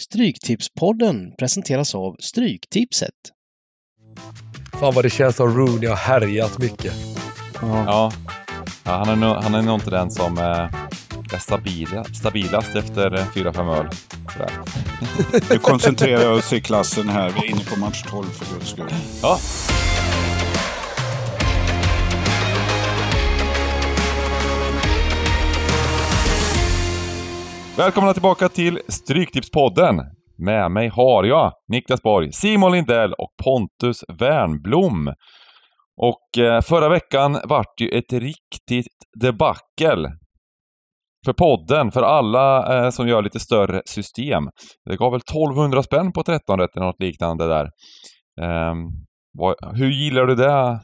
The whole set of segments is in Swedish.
Stryktipspodden presenteras av Stryktipset. Fan vad det känns som Rooney har härjat mycket. Ja, ja han, är nog, han är nog inte den som eh, är stabila, stabilast efter eh, 4-5 öl. Sådär. Nu koncentrerar oss i klassen här. Vi är inne på match 12 för guds skull. Ja. Välkomna tillbaka till Stryktipspodden. Med mig har jag Niklas Borg, Simon Lindell och Pontus Wernblom. Och eh, förra veckan vart ju ett riktigt debacle för podden, för alla eh, som gör lite större system. Det gav väl 1200 spänn på 13 rätt eller något liknande där. Eh, vad, hur gillar du det?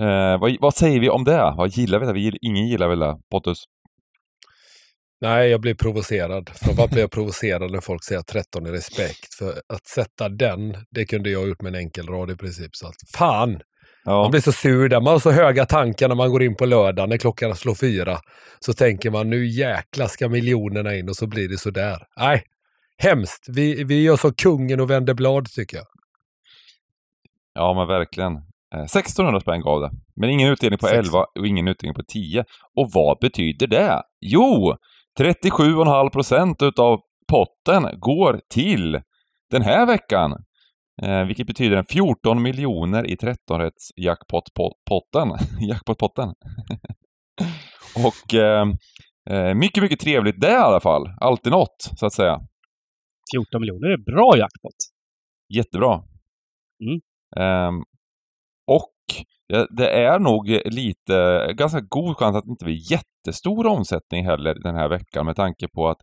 Eh, vad, vad, säger vi om det? Vad gillar vi det? Vi, ingen gillar väl det, Pontus? Nej, jag blir provocerad. Framförallt blir jag provocerad när folk säger att 13 är respekt. För att sätta den, det kunde jag gjort med en enkel rad i princip. Så att, fan! Ja. Man blir så sur där. Man har så höga tankar när man går in på lördag när klockan slår fyra. Så tänker man nu jäkla ska miljonerna in och så blir det så där. Nej, hemskt. Vi, vi gör så kungen och vänder blad tycker jag. Ja, men verkligen. 1600 spänn gav det. Men ingen utdelning på 11 och ingen utdelning på 10. Och vad betyder det? Jo, 37,5 procent utav potten går till den här veckan. Eh, vilket betyder en 14 miljoner i 13-rätts jackpot-potten. jackpot-potten. och eh, mycket, mycket trevligt det i alla fall. Alltid något, så att säga. 14 miljoner är bra jackpot. Jättebra. Mm. Eh, och Eh, det är nog lite, ganska god chans att det inte blir jättestor omsättning heller den här veckan med tanke på att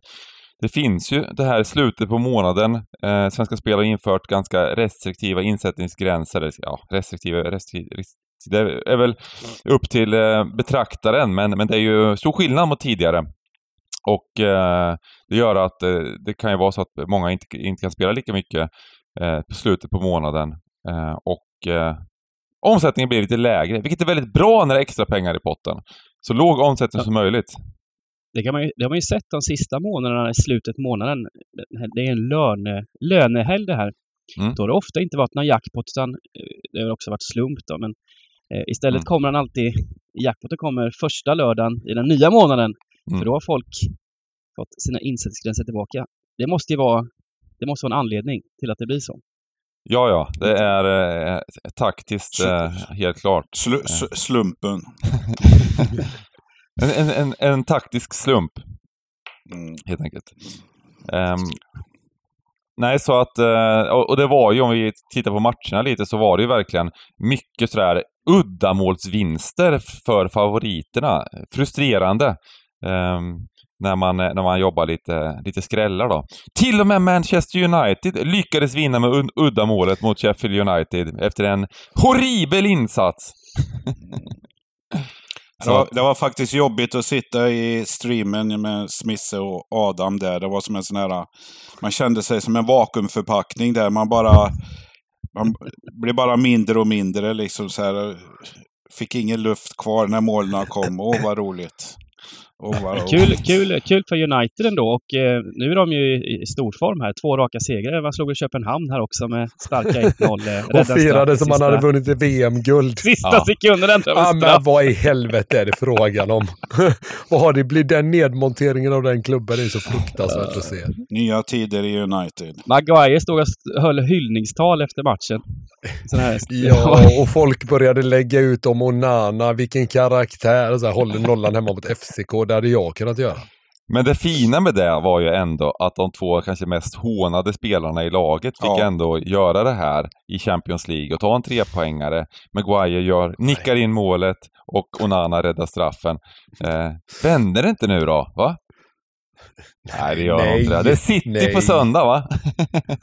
det finns ju det här slutet på månaden. Eh, Svenska Spel har infört ganska restriktiva insättningsgränser. Ja, restriktiva, restriktiva det är väl upp till eh, betraktaren, men, men det är ju stor skillnad mot tidigare. Och eh, det gör att eh, det kan ju vara så att många inte, inte kan spela lika mycket eh, på slutet på månaden. Eh, och eh, omsättningen blir lite lägre, vilket är väldigt bra när det är extra pengar i potten. Så låg omsättning ja. som möjligt. Det, kan man ju, det har man ju sett de sista månaderna i slutet av månaden. Det är en löne, lönehelg det här. Mm. Då har det ofta inte varit någon jackpot utan eh, det har också varit slump då. Men eh, istället mm. kommer den alltid, jackpoten kommer första lördagen i den nya månaden. Mm. För då har folk fått sina insättningsgränser tillbaka. Det måste ju vara, det måste vara en anledning till att det blir så. Ja, ja, det är eh, taktiskt eh, helt klart. Sl slumpen. en, en, en, en, taktisk slump. Mm. Helt enkelt. Um, nej, så att, uh, och det var ju, om vi tittar på matcherna lite, så var det ju verkligen mycket sådär uddamålsvinster för favoriterna. Frustrerande. Um, när man, eh, när man jobbar lite, lite skrällar då. Till och med Manchester United lyckades vinna med uddamålet mot Sheffield United efter en horribel insats. det, var, det var faktiskt jobbigt att sitta i streamen med Smisse och Adam där. Det var som en sån här... Man kände sig som en vakuumförpackning där. Man bara... Man blev bara mindre och mindre liksom så här. Fick ingen luft kvar när målen kom. Åh, vad roligt. Oh, wow. kul, kul, kul för United ändå och eh, nu är de ju i, i stor form här. Två raka segrar. Man slog i Köpenhamn här också med starka 1-0. Eh, och firade som man hade vunnit VM-guld. Sista ja. sekunden ändå. Ja, men vad i helvete är det frågan om? vad har det blivit? Den nedmonteringen av den klubben är så fruktansvärt att se. Nya tider i United. Maguire stod och höll hyllningstal efter matchen. ja, och folk började lägga ut om Onana, vilken karaktär. Så här, håller nollan hemma mot FCK det hade jag kunnat göra. Men det fina med det var ju ändå att de två kanske mest hånade spelarna i laget fick ja. ändå göra det här i Champions League och ta en trepoängare. Maguire gör, nickar in målet och Onana räddar straffen. Eh, vänder det inte nu då? Va? Nej, det gör nej, inte det. Det är City nej. på söndag, va?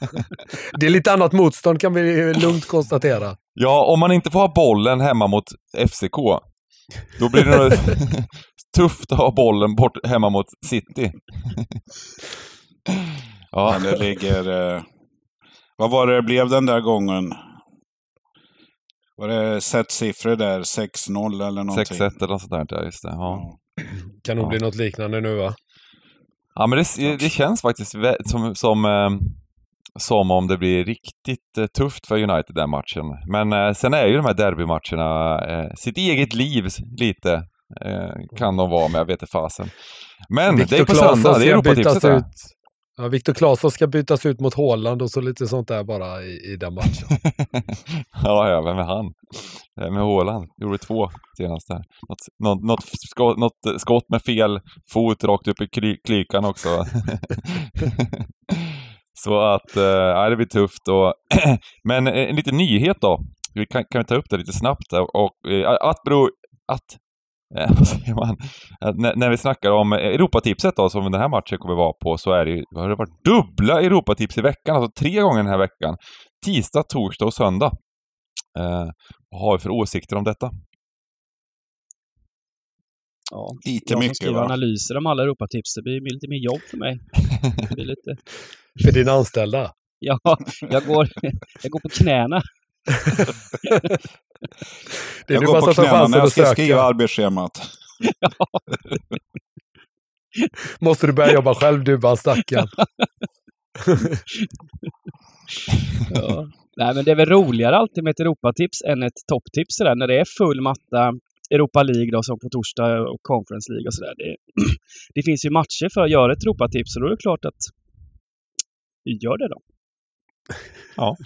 det är lite annat motstånd kan vi lugnt konstatera. Ja, om man inte får ha bollen hemma mot FCK, då blir det tufft att ha bollen bort hemma mot City. ja. Men det ligger... Eh, vad var det det blev den där gången? Var det set-siffror där? 6-0 eller någonting? 6-1 eller något sånt där, just det. Ja. Kan nog ja. bli något liknande nu va? Ja, men det, det känns faktiskt som, som, ehm, som om det blir riktigt eh, tufft för United den matchen. Men eh, sen är ju de här derbymatcherna eh, sitt eget liv lite. Kan de vara, men jag vet inte fasen. Men Victor det är på söndag, det är Europatipset. Ja, Viktor Claesson ska bytas ut mot Håland och så lite sånt där bara i, i den matchen. ja, ja, vem är han? Vem är Håland? Gjorde två senast där. Något, något, något, skott, något skott med fel fot rakt upp i kly, klykan också. så att, äh, det blir tufft. Och Men eh, en liten nyhet då. Vi kan, kan vi ta upp det lite snabbt? Och, äh, att, bero, att vad säger man? När, när vi snackar om Europatipset då, som den här matchen kommer vara på, så är det, har det varit dubbla Europatips i veckan, alltså tre gånger den här veckan. Tisdag, torsdag och söndag. Eh, vad har vi för åsikter om detta? Ja, lite jag mycket skriver va? analyser om alla Europatips. Det blir lite mer jobb för mig. Det blir lite... för dina anställda? Ja, jag går, jag går på knäna. det är jag går på knäna när jag ska skriva arbetsschemat. Måste du börja jobba själv du bara stackaren. ja. Nej, men det är väl roligare alltid med ett Europatips än ett topptips när det är full matta Europa League då, som på torsdag och Conference League och sådär. Det, det finns ju matcher för att göra ett Europatips och då är det klart att vi gör det då. Ja.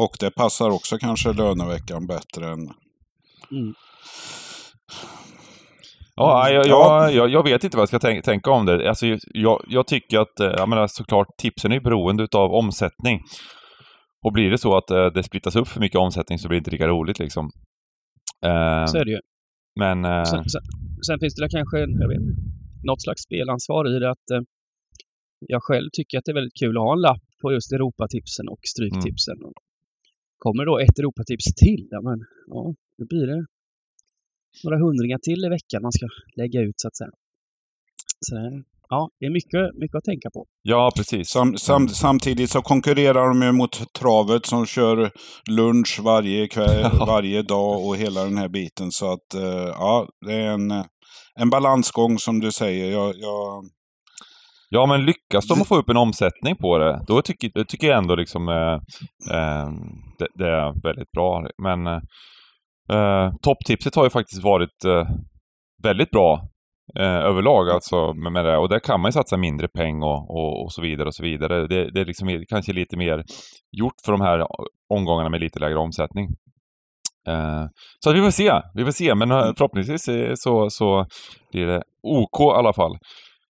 Och det passar också kanske löneveckan bättre än... Mm. Ja, jag, jag, jag, jag, vet inte vad jag ska tänka, tänka om det. Alltså, jag, jag tycker att, eh, jag menar såklart, tipsen är beroende av omsättning. Och blir det så att eh, det splittas upp för mycket omsättning så blir det inte lika roligt liksom. Så är det ju. Men... Uh, sen, sen, sen, finns det kanske, jag vet något slags spelansvar i det att uh, jag själv tycker att det är väldigt kul att ha en lapp på just Europatipsen och Stryktipsen. Mm. Kommer då ett Europatips till, ja men ja, då blir det några hundringar till i veckan man ska lägga ut så att säga. Så det, ja, det är mycket, mycket att tänka på. Ja, precis. Sam, sam, samtidigt så konkurrerar de ju mot travet som kör lunch varje kväll, varje dag och hela den här biten. Så att uh, ja, det är en, en balansgång som du säger. Jag, jag Ja, men lyckas de att få upp en omsättning på det, då tycker, då tycker jag ändå liksom eh, eh, det, det, är väldigt bra. Men eh, topptipset har ju faktiskt varit eh, väldigt bra eh, överlag alltså med, med, det. Och där kan man ju satsa mindre pengar och, och, och, så vidare och så vidare. Det, det är liksom kanske lite mer gjort för de här omgångarna med lite lägre omsättning. Uh, så vi får se, vi får se, men förhoppningsvis så, så blir det OK i alla fall.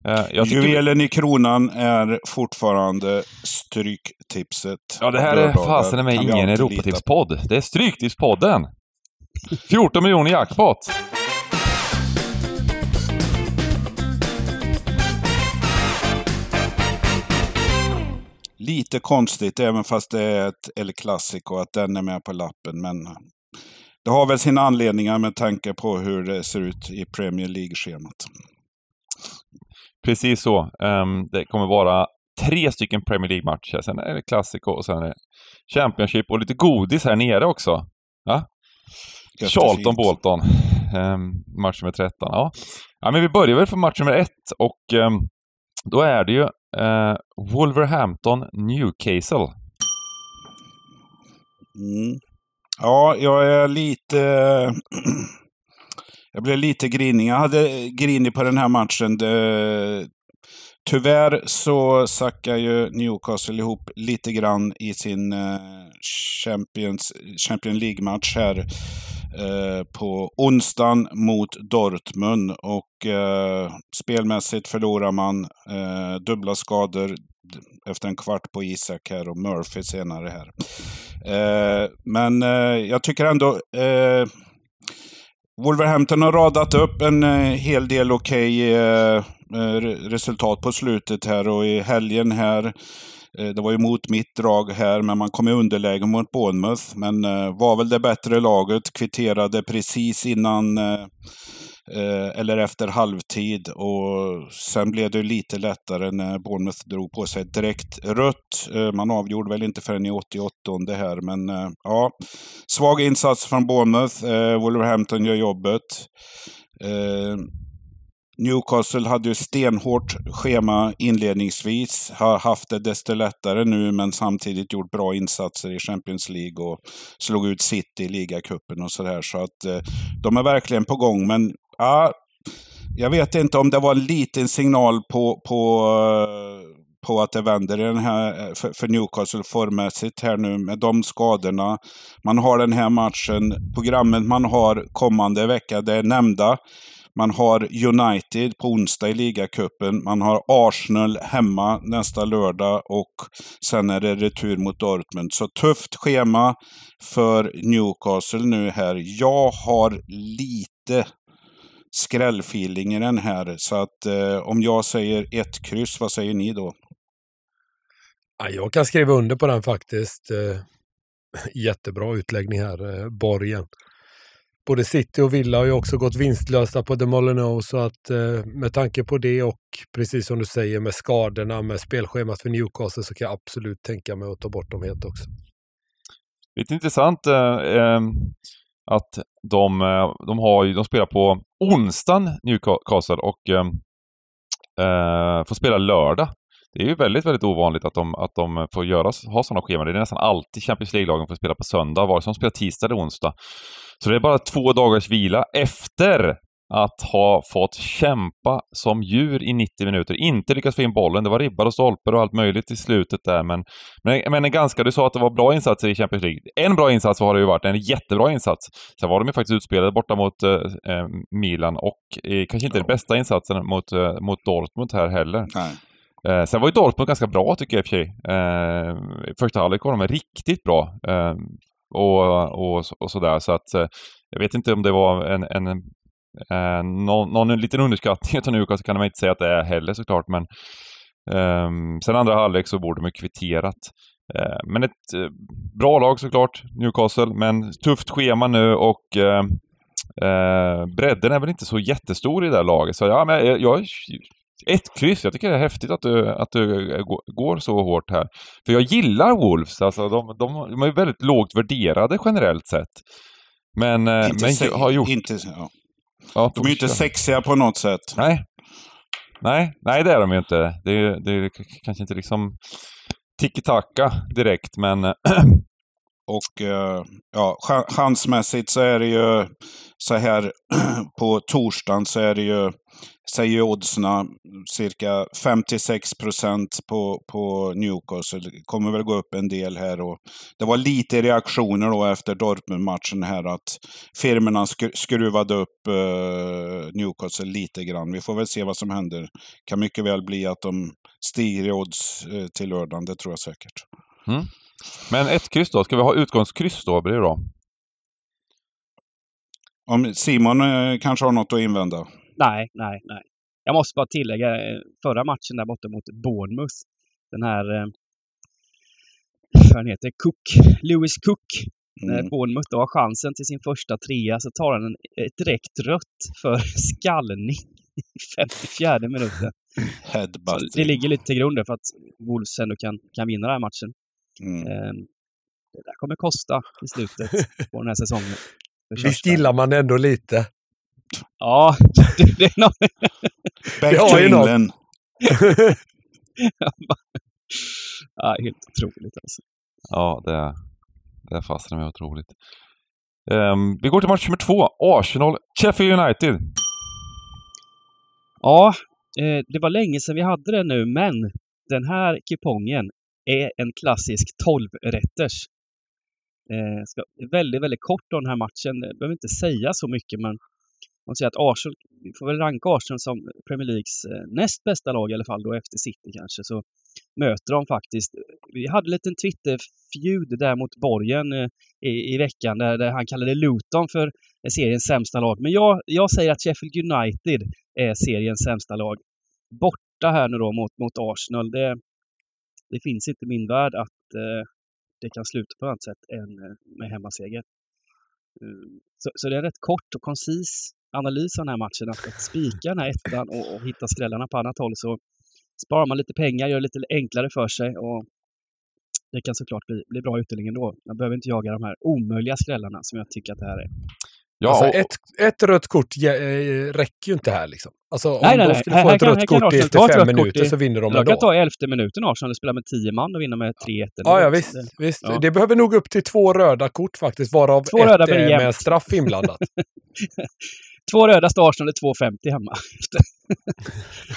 Eh, Juvelen i kronan är fortfarande Stryktipset. Ja, det här är fasen med ingen Europatipspodd. Det är Stryktipspodden! 14 miljoner jackpot! Lite konstigt, även fast det är ett El Clasico, att den är med på lappen. Men det har väl sina anledningar med tanke på hur det ser ut i Premier League-schemat. Precis så. Um, det kommer vara tre stycken Premier League-matcher. Sen är det Classico och sen är det Championship och lite godis här nere också. Ja? Charlton Bolton. Um, match nummer 13. Ja. ja, men vi börjar väl för match nummer ett och um, då är det ju uh, Wolverhampton Newcastle. Mm. Ja, jag är lite Jag blev lite grinig. Jag hade grinig på den här matchen. Det, tyvärr så sackar ju Newcastle ihop lite grann i sin eh, Champions, Champions League-match här Eh, på onsdagen mot Dortmund. Och eh, spelmässigt förlorar man eh, dubbla skador efter en kvart på Isak här och Murphy senare här. Eh, men jag tycker ändå Wolverhampton har radat upp en eh, hel del okej okay, eh, resultat på slutet här och i helgen här. Eh, det var ju mot mitt drag här, men man kom i underläge mot Bournemouth. Men eh, var väl det bättre laget, kvitterade precis innan eh, eller efter halvtid. Och sen blev det lite lättare när Bournemouth drog på sig direkt rött. Man avgjorde väl inte förrän i 88 det här, men ja. Svag insats från Bournemouth. Wolverhampton gör jobbet. Newcastle hade ju stenhårt schema inledningsvis. Har haft det desto lättare nu men samtidigt gjort bra insatser i Champions League och slog ut City i ligacupen och sådär. Så att eh, de är verkligen på gång. Men ja, jag vet inte om det var en liten signal på, på eh, på att det vänder i den här, eh, för Newcastle formmässigt här nu med de skadorna. Man har den här matchen, programmet man har kommande vecka, det är nämnda. Man har United på onsdag i ligacupen. Man har Arsenal hemma nästa lördag och sen är det retur mot Dortmund. Så tufft schema för Newcastle nu här. Jag har lite skrällfeeling i den här. Så att eh, om jag säger ett kryss, vad säger ni då? Ja, jag kan skriva under på den faktiskt. Eh, jättebra utläggning här, eh, borgen. Både City och Villa har ju också gått vinstlösa på The Molineux, så att eh, med tanke på det och precis som du säger med skadorna, med spelschemat för Newcastle så kan jag absolut tänka mig att ta bort dem helt också. Lite intressant eh, ehm, att de, eh, de, har, de spelar på onsdagen, Newcastle, och ehm, eh, får spela lördag det är ju väldigt, väldigt ovanligt att de, att de får göra, ha sådana scheman. Det är nästan alltid Champions League-lagen får spela på söndag, vare sig de spelar tisdag eller onsdag. Så det är bara två dagars vila efter att ha fått kämpa som djur i 90 minuter. Inte lyckats få in bollen. Det var ribbar och stolper och allt möjligt i slutet där. Men, men, men en ganska, du sa att det var bra insatser i Champions League. En bra insats har det ju varit, en jättebra insats. Sen var de ju faktiskt utspelade borta mot eh, Milan och eh, kanske inte ja. den bästa insatsen mot, eh, mot Dortmund här heller. Nej. Eh, sen var ju Dortmund ganska bra tycker jag i och för sig. Eh, första halvlek var de riktigt bra. Eh, och, och, och sådär. Så att eh, jag vet inte om det var en, en en någon, någon liten underskattning av Newcastle kan man inte säga att det är heller såklart. Men um, sen andra halvlek så borde de kvitterat. Eh, men ett bra lag såklart, Newcastle. Men tufft schema nu och eh, bredden är väl inte så jättestor i det här laget. Så ja, men jag, jag ett kryss. Jag tycker det är häftigt att du, att du går så hårt här. För jag gillar Wolves. Alltså de, de, de är väldigt lågt värderade generellt sett. Men, eh, men har gjort... Inte, ja. Ja, de är ju inte sexiga på något sätt. Nej. Nej, nej det är de ju inte. Det, det är kanske inte liksom tiki-taka direkt, men... Och eh, ja, chansmässigt så är det ju så här på torsdagen så är det ju säger oddsna cirka 56 procent på, på Newcastle. Det kommer väl gå upp en del här. Och det var lite reaktioner då efter Dortmund-matchen här att firmorna skruvade upp eh, Newcastle lite grann. Vi får väl se vad som händer. Det kan mycket väl bli att de stiger i odds eh, till lördagen, det tror jag säkert. Mm. Men ett kryss då, ska vi ha utgångskryss då? Blir det bra? Om Simon eh, kanske har något att invända? Nej, nej, nej. Jag måste bara tillägga eh, förra matchen där borta mot Bournemouth. Den här, eh, vad han heter, Cook, Lewis Cook. Mm. När Bournemouth då har chansen till sin första trea så tar han en, ett direkt rött för skallning i 54 minuten. det ligger lite till grund för att Wolves ändå kan, kan vinna den här matchen. Mm. Eh, det där kommer kosta i slutet på den här säsongen. Visst gillar man ändå lite? Ja, det, det är något. Back to England. ja, helt otroligt alltså. Ja, det, det fastnar mig otroligt. Um, vi går till match nummer två. Arsenal, Sheffield United. Ja, eh, det var länge sedan vi hade det nu, men den här kupongen är en klassisk 12-rätters. Eh, ska, väldigt, väldigt kort om den här matchen. Jag behöver inte säga så mycket, men man säger att Arsenal, vi får väl ranka Arsenal som Premier Leagues eh, näst bästa lag i alla fall då efter City kanske, så möter de faktiskt. Eh, vi hade en liten Twitter-feud där mot Borgen eh, i, i veckan där, där, han kallade Luton för eh, seriens sämsta lag. Men jag, jag säger att Sheffield United är seriens sämsta lag. Borta här nu då mot, mot Arsenal. Det, det finns inte i min värld att eh, det kan sluta på annat sätt än eh, med hemmaseger. Ehm, så, så, det är en rätt kort och koncis analys av den här matchen. Att, att spika den här ettan och, och hitta skrällarna på annat håll så sparar man lite pengar, gör det lite enklare för sig och det kan såklart bli, bli bra utdelning ändå. Man behöver inte jaga de här omöjliga skrällarna som jag tycker att det här är. Ja, alltså, och, ett, ett rött kort äh, räcker ju inte här liksom. Alltså om nej, nej, de skulle nej. få här, ett rött kort efter fem minuter i, så vinner de ändå. De kan ta elfte minuten Arsenal och spela med tio man och vinna med 3-1. Ja, ja visst. Det, visst. Ja. det behöver nog upp till två röda kort faktiskt, varav två ett är med straff inblandat. två röda står Arsenal är 2,50 hemma.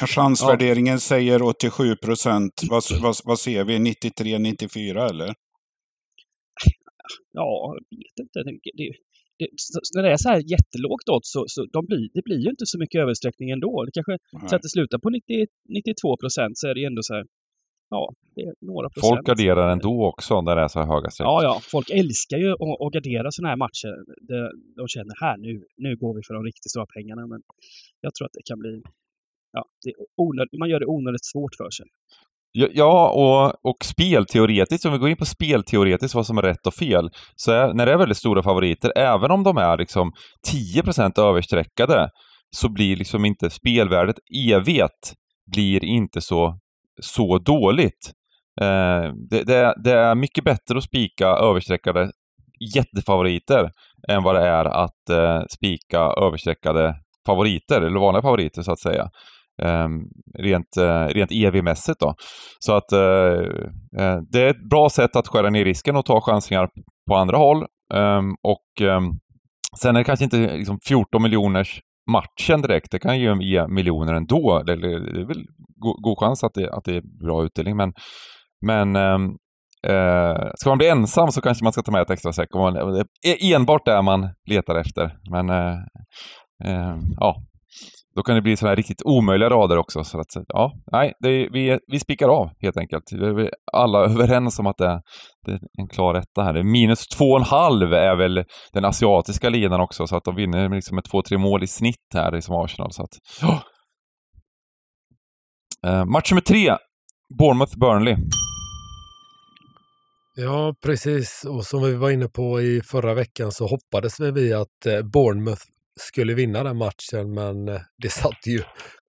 Chansvärderingen ja. säger 87 procent. Vad, vad, vad ser vi? 93-94 eller? Ja, jag vet inte. Det, det, när det är så här jättelågt odds så, så de blir, det blir ju inte så mycket översträckning ändå. Det kanske, så att det slutar på 90, 92 procent så är det ändå så här, ja, det är några procent. Folk garderar ändå också när det är så här höga streck. Ja, ja. Folk älskar ju att, att gardera sådana här matcher. De, de känner här nu, nu går vi för de riktigt stora pengarna. Men jag tror att det kan bli, ja, det onöd, man gör det onödigt svårt för sig. Ja, och, och spelteoretiskt, om vi går in på spelteoretiskt vad som är rätt och fel, så är, när det är väldigt stora favoriter, även om de är liksom 10% överstreckade, så blir liksom inte spelvärdet evigt blir inte så, så dåligt. Eh, det, det, det, är mycket bättre att spika överstreckade jättefavoriter än vad det är att eh, spika överstreckade favoriter, eller vanliga favoriter så att säga. Ehm, rent, eh, rent EV-mässigt då. Så att eh, eh, det är ett bra sätt att skära ner risken och ta chansningar på andra håll. Ehm, och ehm, sen är det kanske inte liksom 14 miljoners matchen direkt. Det kan ju ge miljoner ändå. Det, är väl god, chans att det, att det är bra utdelning. Men, men uh, ska man bli ensam så kanske man ska ta med ett extra säck. Det är enbart det man letar efter. Men ja, då kan det bli sådana här riktigt omöjliga rader också. Så att, ja, nej, är, vi, vi spikar av helt enkelt. Vi är alla överens om att det, det är en klar etta här. Minus två och en halv är väl den asiatiska linan också, så att de vinner liksom med två, tre mål i snitt här som Arsenal. Så att, ja. eh, match nummer tre, Bournemouth-Burnley. Ja, precis. Och som vi var inne på i förra veckan så hoppades vi att eh, Bournemouth skulle vinna den matchen, men eh, det satte ju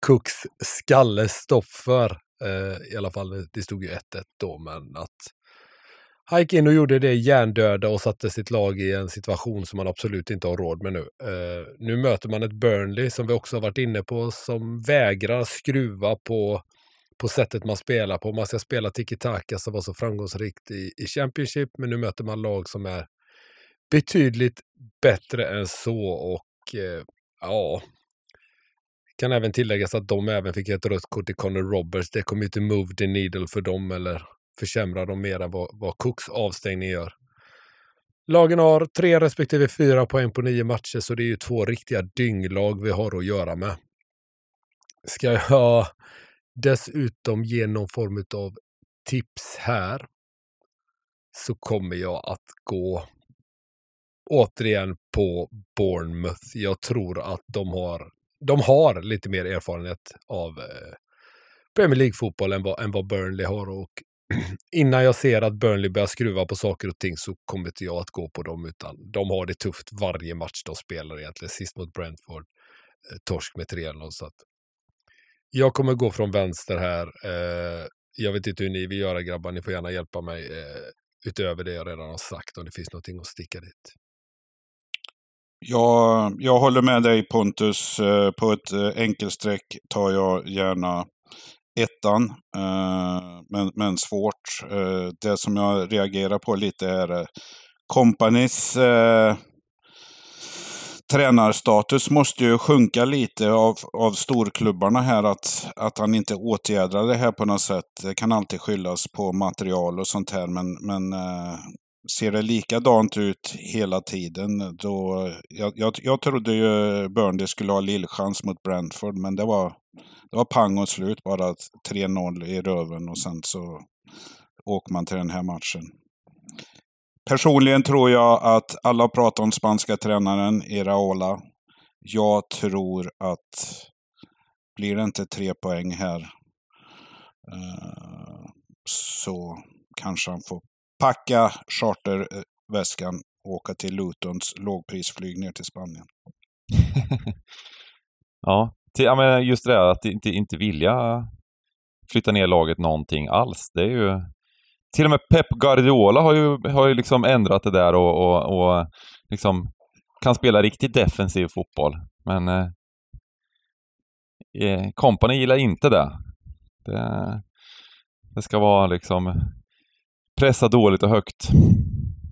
Cooks skalle stopp för. Eh, I alla fall, eh, det stod ju 1-1 då, men att han gick in och gjorde det hjärndöda och satte sitt lag i en situation som man absolut inte har råd med nu. Eh, nu möter man ett Burnley som vi också har varit inne på som vägrar skruva på, på sättet man spelar på. Man ska spela tiki-taka som var så framgångsrikt i, i Championship, men nu möter man lag som är betydligt bättre än så och Eh, ja, kan även tilläggas att de även fick ett rött kort i Connor Roberts. Det kommer ju inte move the needle för dem eller försämra dem mer än vad, vad Cooks avstängning gör. Lagen har tre respektive fyra poäng på nio matcher, så det är ju två riktiga dynglag vi har att göra med. Ska jag dessutom ge någon form av tips här så kommer jag att gå återigen på Bournemouth. Jag tror att de har, de har lite mer erfarenhet av eh, Premier League-fotboll än vad, än vad Burnley har. Och innan jag ser att Burnley börjar skruva på saker och ting så kommer inte jag att gå på dem, utan de har det tufft varje match de spelar egentligen. Sist mot Brentford, eh, torsk med 3-0. Så att jag kommer gå från vänster här. Eh, jag vet inte hur ni vill göra grabbar, ni får gärna hjälpa mig eh, utöver det jag redan har sagt om det finns någonting att sticka dit. Jag, jag håller med dig Pontus. Eh, på ett eh, enkelstreck enkelsträck tar jag gärna ettan. Eh, men, men svårt. Det som jag reagerar på lite är Companys tränarstatus måste ju sjunka lite av, av storklubbarna här. Att, att han inte åtgärdar det här på något sätt. Det kan alltid skyllas på material och sånt här. Men, men ser det likadant ut hela tiden, då... Jag, jag, jag trodde ju Burnley skulle ha lillchans mot Brentford, men det var, det var pang och slut. Bara 3-0 i röven och sen så åker man till den här matchen. Personligen tror jag att alla pratar om spanska tränaren Iraola. Jag tror att blir det inte tre poäng här eh, så kanske han får packa charterväskan och åka till Lutons lågprisflyg ner till Spanien. ja, till, ja, men just det där att inte, inte vilja flytta ner laget någonting alls. Det är ju... Till och med Pep Guardiola har ju, har ju liksom ändrat det där och, och, och liksom kan spela riktigt defensiv fotboll. Men eh, eh Company gillar inte det. det. Det ska vara liksom pressa dåligt och högt.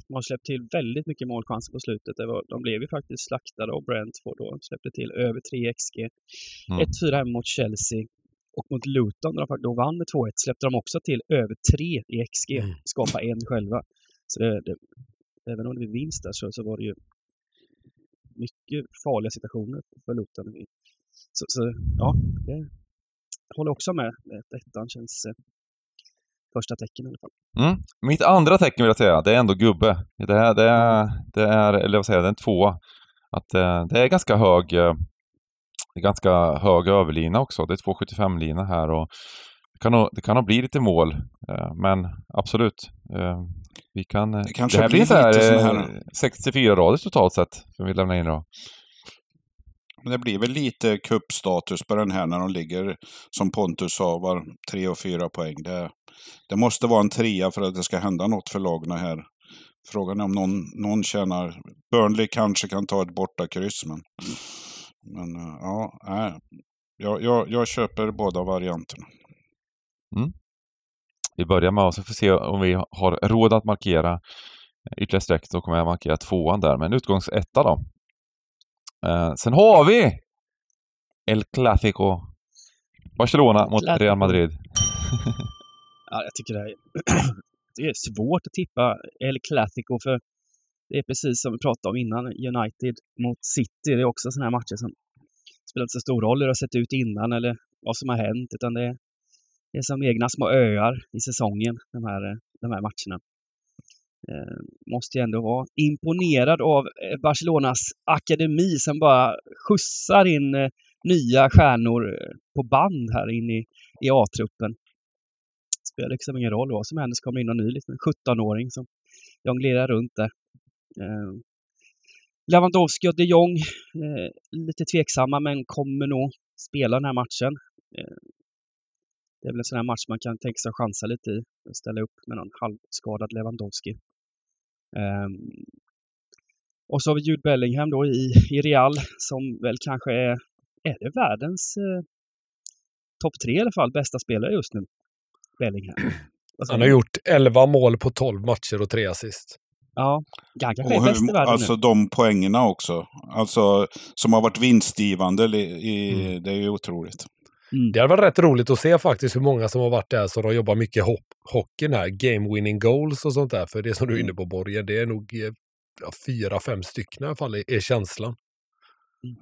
De har släppt till väldigt mycket målchanser på slutet. Var, de blev ju faktiskt slaktade av Brentford då. De släppte till över 3 XG. Mm. 1-4 hemma mot Chelsea. Och mot Luton, där de då vann med 2-1, släppte de också till över 3 i XG. Mm. Skapa en själva. Så det, det, även om det blev vinst där så, så var det ju mycket farliga situationer för Luton. Så, så ja, det håller också med. Ettan känns eh, första tecken i alla fall. Mm. Mitt andra tecken vill jag säga, det är ändå gubbe. Det är, det är, det är eller vad säger jag, det är en tvåa. Att eh, det är ganska hög eh, ganska hög överlina också. Det är 2,75-lina här och det kan, nog, det kan nog bli lite mål. Eh, men absolut. Vi kan, det, det här blir så här, här 64 rader totalt sett som vi lämnar in men Det blir väl lite kuppstatus på den här när de ligger, som Pontus sa, var tre och fyra poäng. Det, det måste vara en trea för att det ska hända något för lagen här. Frågan är om någon, någon tjänar... Burnley kanske kan ta ett bortakryss, men... Men eh, ja, nej. Jag, jag, jag köper båda varianterna. Mm. Vi börjar med oss, vi får se om vi har råd att markera ytterligare streck. Då kommer jag markera tvåan där, men utgångsetta då. Eh, sen har vi El Clasico. Barcelona mot Real Madrid. ja, jag tycker det är, det är svårt att tippa El Clasico för det är precis som vi pratade om innan, United mot City. Det är också sådana här matcher som spelar inte så stor roll hur det har sett ut innan eller vad som har hänt, utan det är, det är som egna små öar i säsongen, de här, de här matcherna. Eh, måste jag ändå vara imponerad av eh, Barcelonas akademi som bara skjutsar in eh, nya stjärnor eh, på band här in i, i A-truppen. Spelar liksom ingen roll vad som händer så kommer in någon ny liksom, 17-åring som jonglerar runt där. Eh, Lewandowski och de Jong, eh, lite tveksamma men kommer nog spela den här matchen. Eh, det är väl en sån här match man kan tänka sig att chansa lite i. Ställa upp med någon halvskadad Lewandowski. Um, och så har vi Jude Bellingham då i, i Real som väl kanske är, är det världens eh, topp tre i alla fall, bästa spelare just nu. Bellingham. Han har gjort 11 mål på 12 matcher och 3 assist. Ja, han kanske är bäst i världen Alltså nu. de poängerna också. Alltså som har varit vinstgivande. I, mm. Det är ju otroligt. Mm. Det hade varit rätt roligt att se faktiskt hur många som har varit där som har jobbat mycket ho hockeyn här. Game winning goals och sånt där. För det som du är inne på Borgen, det är nog eh, ja, fyra, fem stycken i alla fall, är känslan. Mm.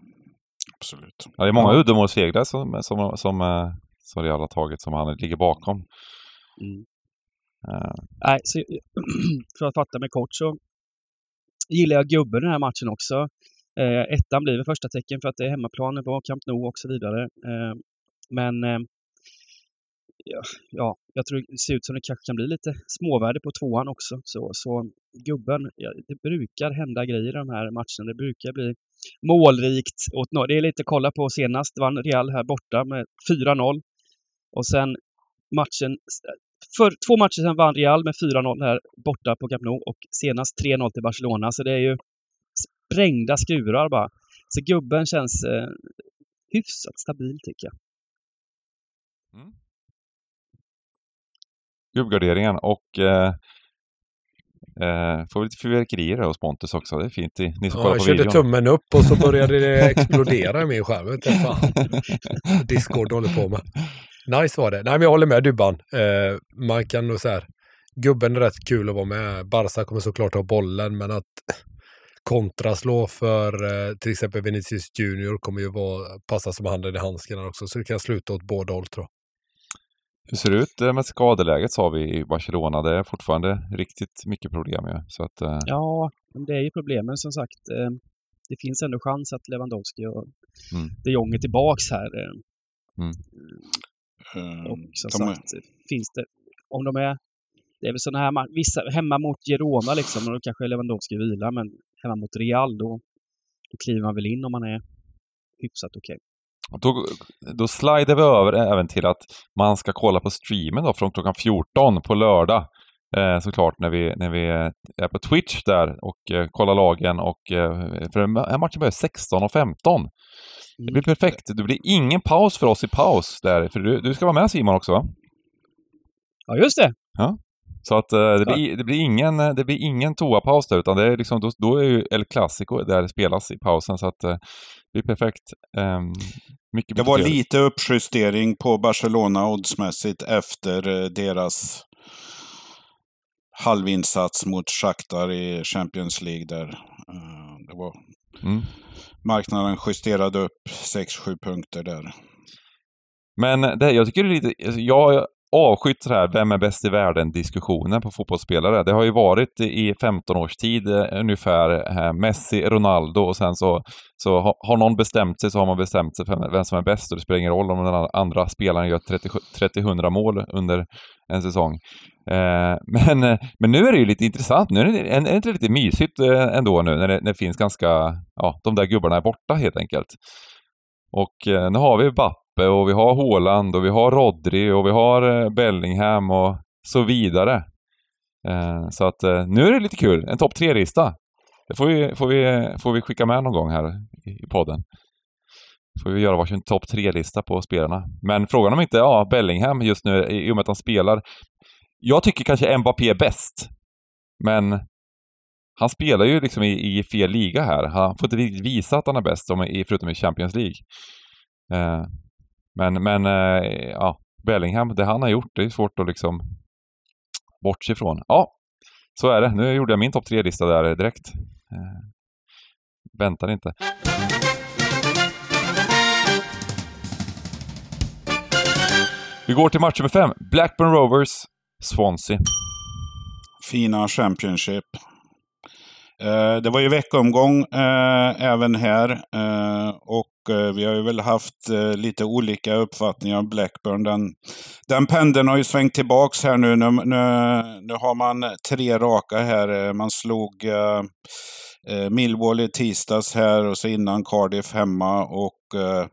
Absolut. Ja, det är många uddamålssegrar som, som, som, eh, som Real har tagit som han ligger bakom. Mm. Uh. Nej, så, för att fatta mig kort så gillar jag gubben i den här matchen också. Uh, ettan blir väl första tecken för att det är hemmaplan på Camp Nou och så vidare. Uh, men eh, ja, ja, jag tror det ser ut som det kanske kan bli lite småvärde på tvåan också. Så, så gubben, ja, det brukar hända grejer i de här matcherna. Det brukar bli målrikt. Åt, det är lite att kolla på senast. Vann Real här borta med 4-0. Och sen matchen för två matcher sedan vann Real med 4-0 här borta på Camp Nou och senast 3-0 till Barcelona. Så det är ju sprängda skurar bara. Så gubben känns eh, hyfsat stabil tycker jag. Mm. Gubbgarderingen och eh, eh, får vi lite fyrverkerier hos Pontus också. Det är fint. Ni som ja, jag körde tummen upp och så började det explodera i min skärm. Discord håller på med. Nice var det. Nej, men jag håller med Dybban. Eh, man kan nog säga gubben är rätt kul att vara med. Barca kommer såklart ha bollen, men att kontraslå för eh, till exempel Vinicius Junior kommer ju vara, passa som handen i handsken också, så det kan sluta åt båda håll tror jag. Hur ser det ut eh, med skadeläget sa vi i Barcelona? Det är fortfarande riktigt mycket problem ju. Så att, eh... Ja, det är ju problemen som sagt. Eh, det finns ändå chans att Lewandowski och mm. de Jong är tillbaks här. Eh. Mm. Och som sagt, är... finns det, om de är, det är väl sådana här, vissa, hemma mot Girona liksom, och då kanske Lewandowski vilar, men hemma mot Real, då, då kliver man väl in om man är hyfsat okej. Okay. Då, då slider vi över även till att man ska kolla på streamen då från klockan 14 på lördag. eh, såklart när vi, när vi är på Twitch där och eh, kollar lagen och eh, för matchen börjar 16 och 15. Det blir perfekt. Det blir ingen paus för oss i paus där, för du, du ska vara med Simon också va? Ja, just det. Ja. Så att uh, det, blir, det, blir ingen, det blir ingen toapaus där, utan det är liksom, då, då är ju El Clasico där det spelas i pausen. Så att uh, det är perfekt. Um, mycket det var lite uppjustering på Barcelona oddsmässigt efter deras halvinsats mot Shakhtar i Champions League där. det var... Mm. Marknaden justerade upp 6-7 punkter där. Men det, jag tycker det är lite, alltså, jag avskytt så här, vem är bäst i världen-diskussionen på fotbollsspelare. Det har ju varit i 15 års tid eh, ungefär eh, Messi, Ronaldo och sen så, så har någon bestämt sig så har man bestämt sig för vem som är bäst och det spelar ingen roll om den andra spelaren gör 30-100 mål under en säsong. Eh, men, men nu är det ju lite intressant. Nu är det, är det inte lite mysigt ändå nu när det, när det finns ganska, ja, de där gubbarna är borta helt enkelt. Och nu har vi Bapp Mbappe och vi har Haaland och vi har Rodri och vi har eh, Bellingham och så vidare. Eh, så att eh, nu är det lite kul. En topp tre-lista. Det får vi, får, vi, får vi skicka med någon gång här i podden. Får vi göra varsin topp tre-lista på spelarna. Men frågan om inte, ja, Bellingham just nu, i och med att han spelar. Jag tycker kanske Mbappé är bäst. Men han spelar ju liksom i, i fel liga här. Han får inte visa att han är bäst, förutom i Champions League. Men, men eh, ja, Bellingham, det han har gjort, det är svårt att liksom bortse ifrån. Ja, så är det. Nu gjorde jag min topp tre-lista där direkt. Eh, väntar inte. Vi går till match nummer fem. Blackburn Rovers, Swansea. Fina Championship. Eh, det var ju veckomgång eh, även här eh, och vi har ju väl haft eh, lite olika uppfattningar om Blackburn. Den, den pendeln har ju svängt tillbaks här nu. Nu, nu, nu har man tre raka här. Eh, man slog Millwall i tisdags här och så innan Cardiff hemma och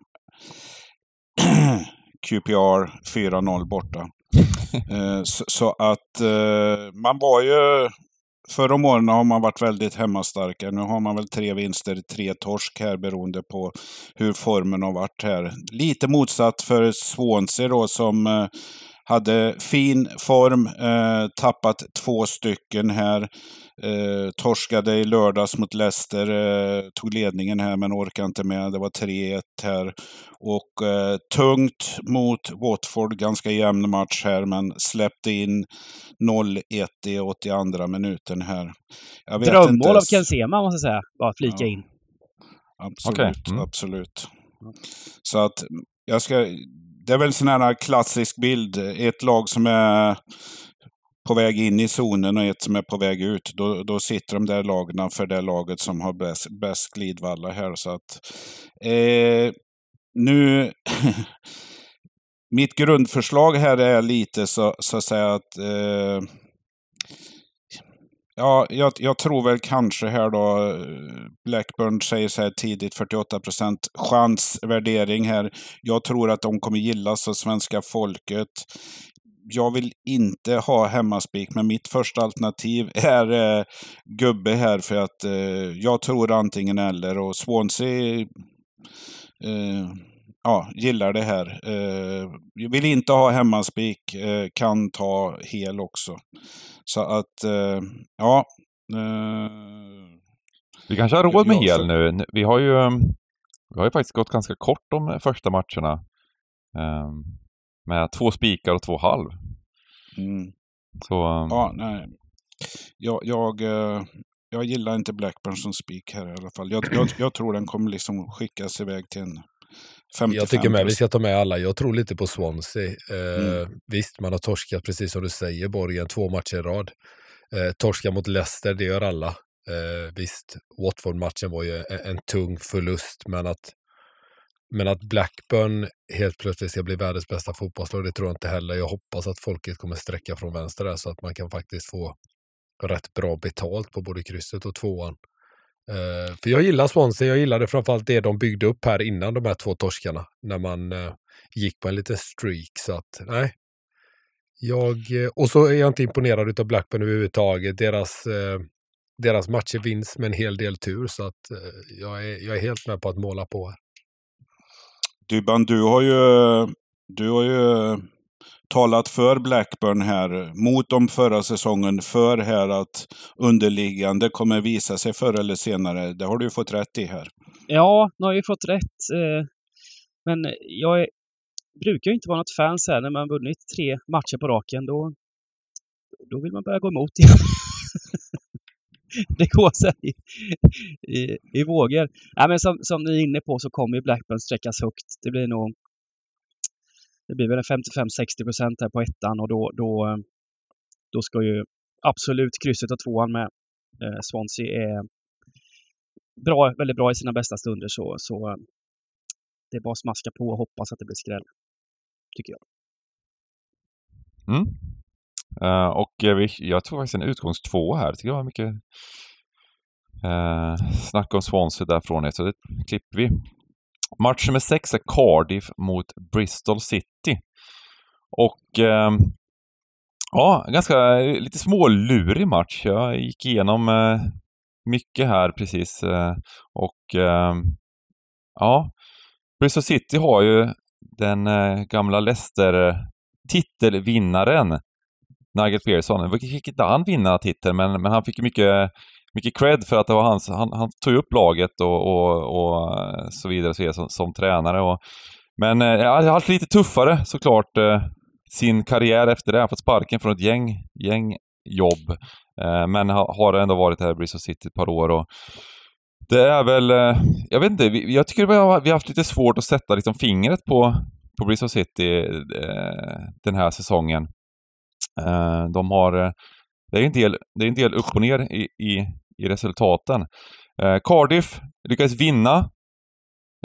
QPR 4-0 borta. så, så, att man var ju Förra om åren har man varit väldigt hemmastarka. Nu har man väl tre vinster, tre torsk här beroende på hur formen har varit här. Lite motsatt för Swansea då som eh, hade fin form, eh, tappat två stycken här. Eh, torskade i lördags mot Leicester, eh, tog ledningen här men orkade inte med. Det var 3-1 här. Och eh, tungt mot Watford, ganska jämn match här men släppte in 0-1 i 82 minuten här. Drömmål av Ken Sema måste jag säga, bara flika ja. in. Absolut, okay. mm. absolut. Så att jag ska, det är väl en sån här klassisk bild. Ett lag som är på väg in i zonen och ett som är på väg ut. Då, då sitter de där lagen för det laget som har bäst, bäst glidvalla här. Så att, eh, nu... mitt grundförslag här är lite så, så att säga att eh, Ja, jag, jag, tror väl kanske här då, eh, Blackburn säger så här tidigt 48% chansvärdering här. Jag tror att de kommer gillas av svenska folket. Jag vill inte ha hemmaspik, men mitt första alternativ är eh, gubbe här för att eh, jag tror antingen eller och Swansea eh, ja, gillar det här. Eh, vill inte ha hemmaspik, eh, kan ta hel också. Så att, ja. Vi kanske har råd med hel nu. Vi har ju, ehm, vi har ju faktiskt gått ganska kort de första matcherna. Med två spikar och två halv. Mm. Så, ehm, ja, nej. Jag, jag, eh, jag gillar inte Blackburn som spik här i alla fall. Jag, jag, jag tror den kommer liksom skickas iväg till en 55. Jag tycker med vi ska ta med alla. Jag tror lite på Swansea. Eh, mm. Visst, man har torskat precis som du säger, Borgen, två matcher i rad. Eh, torska mot Leicester, det gör alla. Eh, visst, Watford-matchen var ju en, en, tung förlust, men att, men att Blackburn helt plötsligt ska bli världens bästa fotbollslag, det tror jag inte heller. Jag hoppas att folket kommer sträcka från vänster där så att man kan faktiskt få rätt bra betalt på både krysset och tvåan. Uh, för jag gillar Swansea, jag gillade framförallt det de byggde upp här innan de här två torskarna. När man uh, gick på en liten streak. Så att, nej. Jag, eh, och så är jag inte imponerad av Blackburn överhuvudtaget. Deras, deras matcher vinns med en hel del tur, så att jag, är, jag är helt med på att måla på här. Dybban, du har ju, du har ju talat för Blackburn här, mot dem förra säsongen, för här att underliggande kommer visa sig förr eller senare. Det har du ju fått rätt i här. Ja, nu har jag fått rätt. Eh, men jag är, brukar ju inte vara något fans här när man vunnit tre matcher på raken. Då, då vill man börja gå emot igen. det går så i, i, i vågor. Ja, men som, som ni är inne på så kommer Blackburn sträckas högt. Det blir nog det blir väl 55-60 procent här på ettan och då, då, då ska ju absolut krysset och tvåan med. Eh, Swansea är bra, väldigt bra i sina bästa stunder så, så det är bara att smaska på och hoppas att det blir skräll. Tycker jag. Mm. Uh, och eh, vi, jag tror faktiskt en utgångs två här. Tycker var mycket uh, snack om Swansea därifrån. Så det klipper vi. Match nummer sex är Cardiff mot Bristol City. Och eh, ja, ganska lite smålurig match. Jag gick igenom eh, mycket här precis. Eh, och ehm, ja, Bristol City har ju den eh, gamla Leicester-titelvinnaren Nigel Pearson. Fick inte han vinna titeln, men, men han fick mycket mycket cred för att det var hans, han, han tog upp laget och, och, och eh, så vidare, så vidare som, som tränare. Och, men eh, har haft lite tuffare såklart eh, sin karriär efter det. Han har fått sparken från ett gäng, gäng jobb. Eh, men har, har ändå varit här i Bristol City ett par år. Och det är väl, eh, jag vet inte, vi, jag tycker vi har, vi har haft lite svårt att sätta liksom fingret på, på Bristol City eh, den här säsongen. Eh, de har eh, det är en del, det är en del upp och ner i, i, i resultaten. Eh, Cardiff lyckades vinna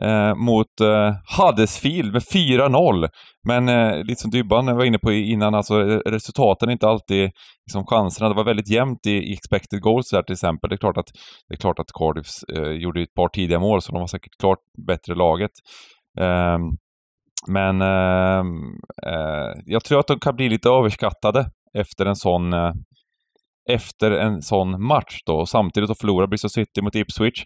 eh, mot eh, Huddersfield med 4-0. Men eh, lite som Dybban var inne på innan, alltså resultaten är inte alltid liksom, chanserna. Det var väldigt jämnt i, i expected goals där till exempel. Det är klart att, det är klart att Cardiff eh, gjorde ett par tidiga mål, så de var säkert klart bättre laget. Ehm, men eh, eh, jag tror att de kan bli lite överskattade efter en sån eh, efter en sån match då. Och samtidigt att förlora Bristol City mot Ipswich.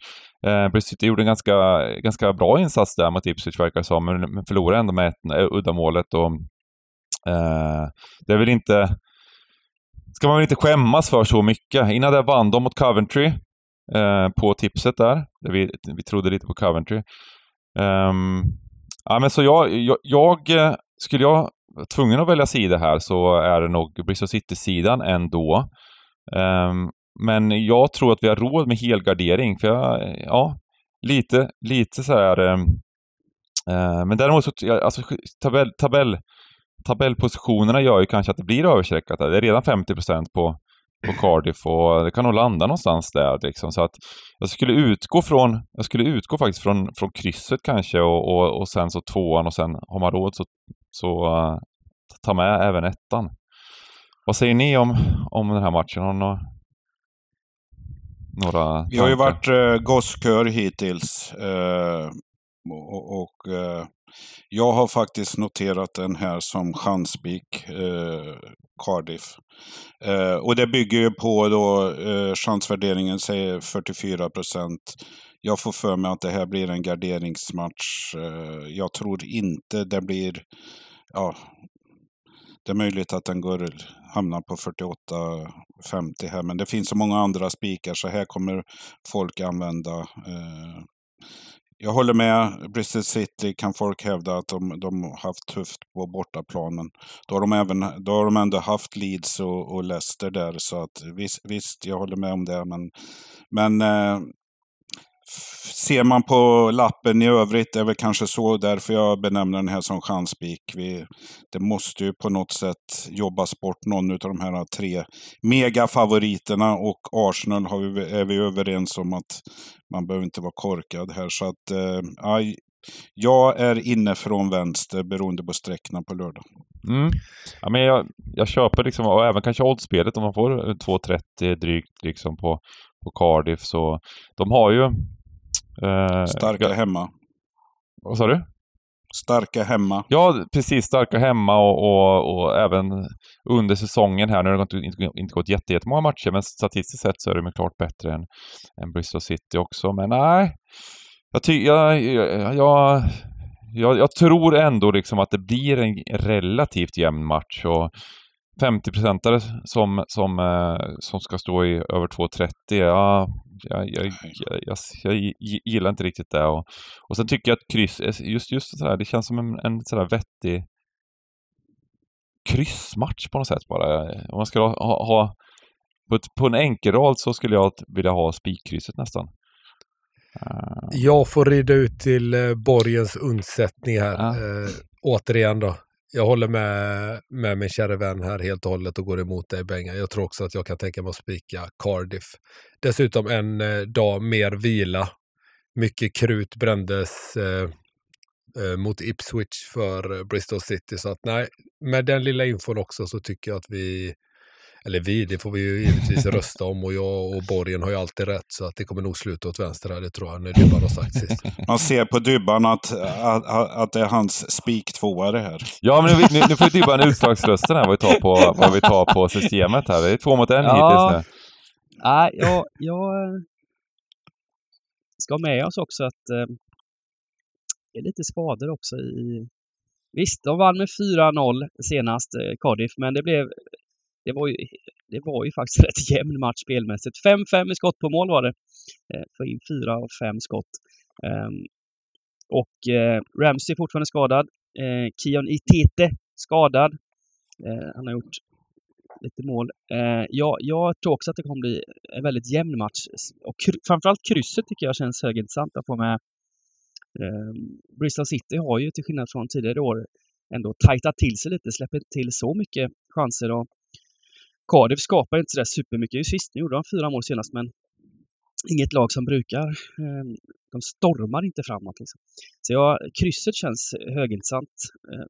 Eh, Bristol City gjorde en ganska, ganska bra insats där mot Ipswich verkar det som, men, men förlorade ändå med ett, eh, uddamålet. Och, eh, det är väl inte... Ska man väl inte skämmas för så mycket. Innan det vann de mot Coventry eh, på tipset där. där vi, vi trodde lite på Coventry. Um, ja, men så jag, jag, jag eh, skulle jag vara tvungen att välja sida här så är det nog Bristol City-sidan ändå. Um, men jag tror att vi har råd med helgardering, för jag, eh, ja, lite, lite så här... Um, uh, men däremot så, alltså tabell, tabell, tabellpositionerna gör ju kanske att det blir överstreckat. Det är redan 50% på, på Cardiff och det kan nog landa någonstans där liksom. Så att jag skulle utgå från, jag skulle utgå faktiskt från, från krysset kanske och, och, och sen så tvåan och sen har man råd så, så uh, ta med även ettan. Vad säger ni om, om den här matchen? Har några, några Vi har ju varit eh, gosskör hittills. Eh, och, och eh, jag har faktiskt noterat den här som chansspik, eh, Cardiff. Eh, och det bygger ju på då eh, chansvärderingen säger 44 procent. Jag får för mig att det här blir en garderingsmatch. Eh, jag tror inte det blir ja, det är möjligt att den går, hamnar på 48-50 här, men det finns så många andra spikar så här kommer folk använda. Eh, jag håller med. Bristol City kan folk hävda att de, de har haft tufft på bortaplanen. Då har de, även, då har de ändå haft Leeds och, och Leicester där, så att visst, visst, jag håller med om det. Men, men eh, ser man på lappen i övrigt, det är väl kanske så därför jag benämner den här som chanspik. Vi, det måste ju på något sätt jobbas bort någon av de här tre megafavoriterna och Arsenal har vi, är vi överens om att man behöver inte vara korkad här. Så att, eh, jag är inne från vänster beroende på sträckorna på lördag. Mm. Ja, men jag, jag köper liksom, och även kanske oddspelet om man får eh, 2,30 drygt liksom på, på Cardiff. Så de har ju Eh, Starka hemma. Vad sa du? Starka hemma. Ja, precis. Starka hemma och, och, och även under säsongen här. Nu har det inte, inte gått jättemånga matcher, men statistiskt sett så är de klart bättre än, än Bristol City också. Men nej, jag, ty, jag, jag, jag, jag, jag tror ändå liksom att det blir en relativt jämn match. Och 50-procentare som, som, eh, som ska stå i över 2,30, ja, jag, jag, jag, jag, gillar inte riktigt det. Och, och sen tycker jag att kryss, just, just sådär, det känns som en, en sådär vettig kryssmatch på något sätt bara. Om man ska ha, ha på, ett, på en enkelrad så skulle jag vilja ha spikkrysset nästan. Uh. Jag får rida ut till uh, Borgens undsättning här. Uh. Uh, återigen då jag håller med, med min kära vän här helt och hållet och går emot dig Benga. Jag tror också att jag kan tänka mig att spika Cardiff. Dessutom en eh, dag mer vila. Mycket krut brändes eh, eh, mot Ipswich för Bristol City. Så att nej, med den lilla infon också så tycker jag att vi eller vi, det får vi ju givetvis rösta om och jag och Borgen har ju alltid rätt så att det kommer nog sluta åt vänster här, det tror jag, när Dybban har sagt sist. Man ser på Dybban att, att, att det är hans spik det här. Ja, men nu, nu, nu får Dybban utslagsrösten här vad vi tar på, vad vi tar på systemet här. Det är två mot en ja. hittills nu. Nej, jag, jag ska med oss också att eh, det är lite skador också i... Visst, de vann med 4-0 senast, eh, Cardiff, men det blev det var ju, det var ju faktiskt rätt jämn match spelmässigt. 5-5 i skott på mål var det. Eh, Få in fyra av fem skott. Ehm, och eh, Ramsey är fortfarande skadad. Eh, Kion Itete skadad. Eh, han har gjort lite mål. Eh, jag, jag tror också att det kommer bli en väldigt jämn match. Och framförallt krysset tycker jag känns högintressant att få med. Ehm, Bristol City har ju till skillnad från tidigare år ändå tajtat till sig lite, släpper inte till så mycket chanser och Cardiff skapar inte sådär supermycket. Visst, nu gjorde de fyra mål senast, men inget lag som brukar. Eh, de stormar inte framåt. Liksom. Så ja, krysset känns högintressant. Eh,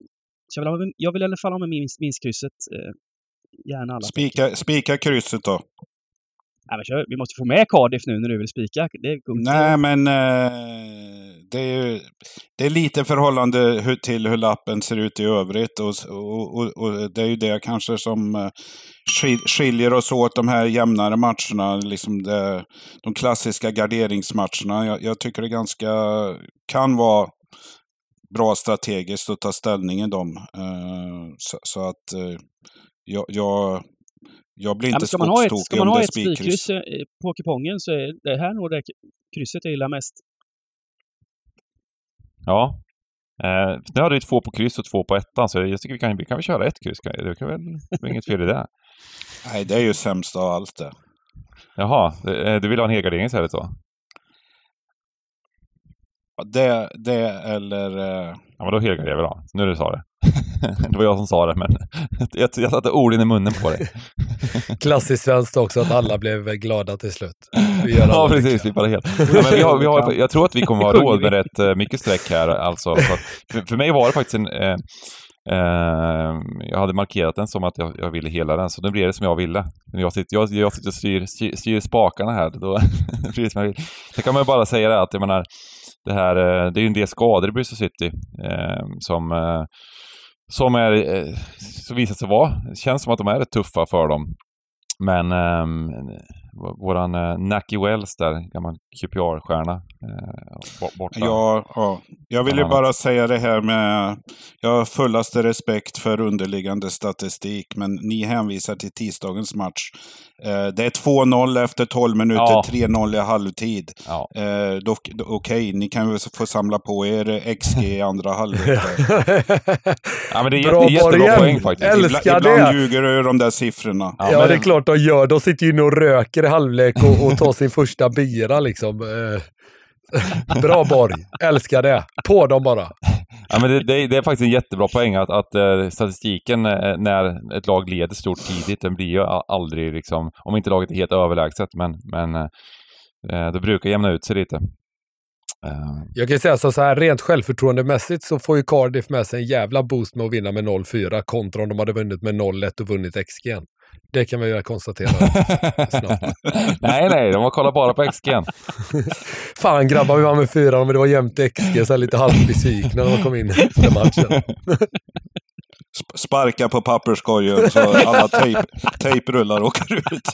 så jag, vill ha, jag vill i alla fall ha med minst, minst krysset. Eh, gärna alla. Spika, spika krysset då. Nej, men kör, vi måste få med Cardiff nu när du vill spika. Nej, men eh, det, är, det är lite förhållande till hur lappen ser ut i övrigt. Och, och, och, och det är ju det kanske som eh, skiljer oss åt de här jämnare matcherna. Liksom det, de klassiska garderingsmatcherna. Jag, jag tycker det ganska kan vara bra strategiskt att ta ställning i dem. Eh, så, så, att eh, jag, jag, jag blir inte ja, skogstokig om det är spikkryss. Ska man ha ett spikkryss på kupongen så är det här nog det krysset jag gillar mest. Ja. Eh, nu hade vi två på kryss och två på ettan, så jag tycker vi kan, vi kan väl köra ett kryss. Det kan väl vara inget fel i det. Nej, det är ju sämst av allt det. Jaha, eh, du vill ha en helgardering istället då? Det, det eller... Uh... Ja, men då helgarderar vi då. Nu när du sa det. Det var jag som sa det, men jag, jag satte orden i munnen på dig. Klassiskt svenskt också, att alla blev glada till slut. ja, precis. Vi bara helt. Ja, men vi har, vi har, jag tror att vi kommer ha råd med rätt mycket streck här. Alltså. För, för, mig var det faktiskt en... Uh, Uh, jag hade markerat den som att jag, jag, ville hela den, så nu blir det som jag ville. Jag sitter, jag, jag sitter och styr, styr, styr spakarna här. Då blir det som jag vill. Sen kan man ju bara säga det att, jag menar, det här, uh, det är ju en del skador i Bristol City uh, som, som är, så visar sig vara, det känns som att de är rätt tuffa för dem. Men um, våran uh, Naki Wells där, gammal QPR-stjärna. Uh, borta. Ja, ja, jag vill ju bara säga det här med, jag har fullaste respekt för underliggande statistik, men ni hänvisar till tisdagens match. Uh, det är 2-0 efter 12 minuter, ja. 3-0 i halvtid. Ja. Uh, Okej, okay, ni kan väl få samla på er XG i andra halvlek. ja, men det är, Bra jättebra poäng faktiskt. Älskar ibland, ibland ljuger du de där siffrorna. Ja, ja men... det är klart de gör. De sitter ju och röker i halvlek och, och tar sin första bira liksom. Eh, bra Borg, älskar det. På dem bara. Ja, men det, det, det, är faktiskt en jättebra poäng att, att uh, statistiken uh, när ett lag leder stort tidigt, den blir ju aldrig liksom, om inte laget är helt överlägset, men, men uh, det brukar jämna ut sig lite. Jag kan säga så här, rent självförtroendemässigt så får ju Cardiff med sig en jävla boost med att vinna med 0-4 kontra om de hade vunnit med 0-1 och vunnit XG. Det kan vi väl konstatera nej, nej, de har kollat bara på XG. Fan grabbar, vi vann med fyra, men det var jämnt XG, så lite halvbesvikna när de kom in efter matchen. Sparka på papperskorgen så alla tejp, tejprullar åker ut.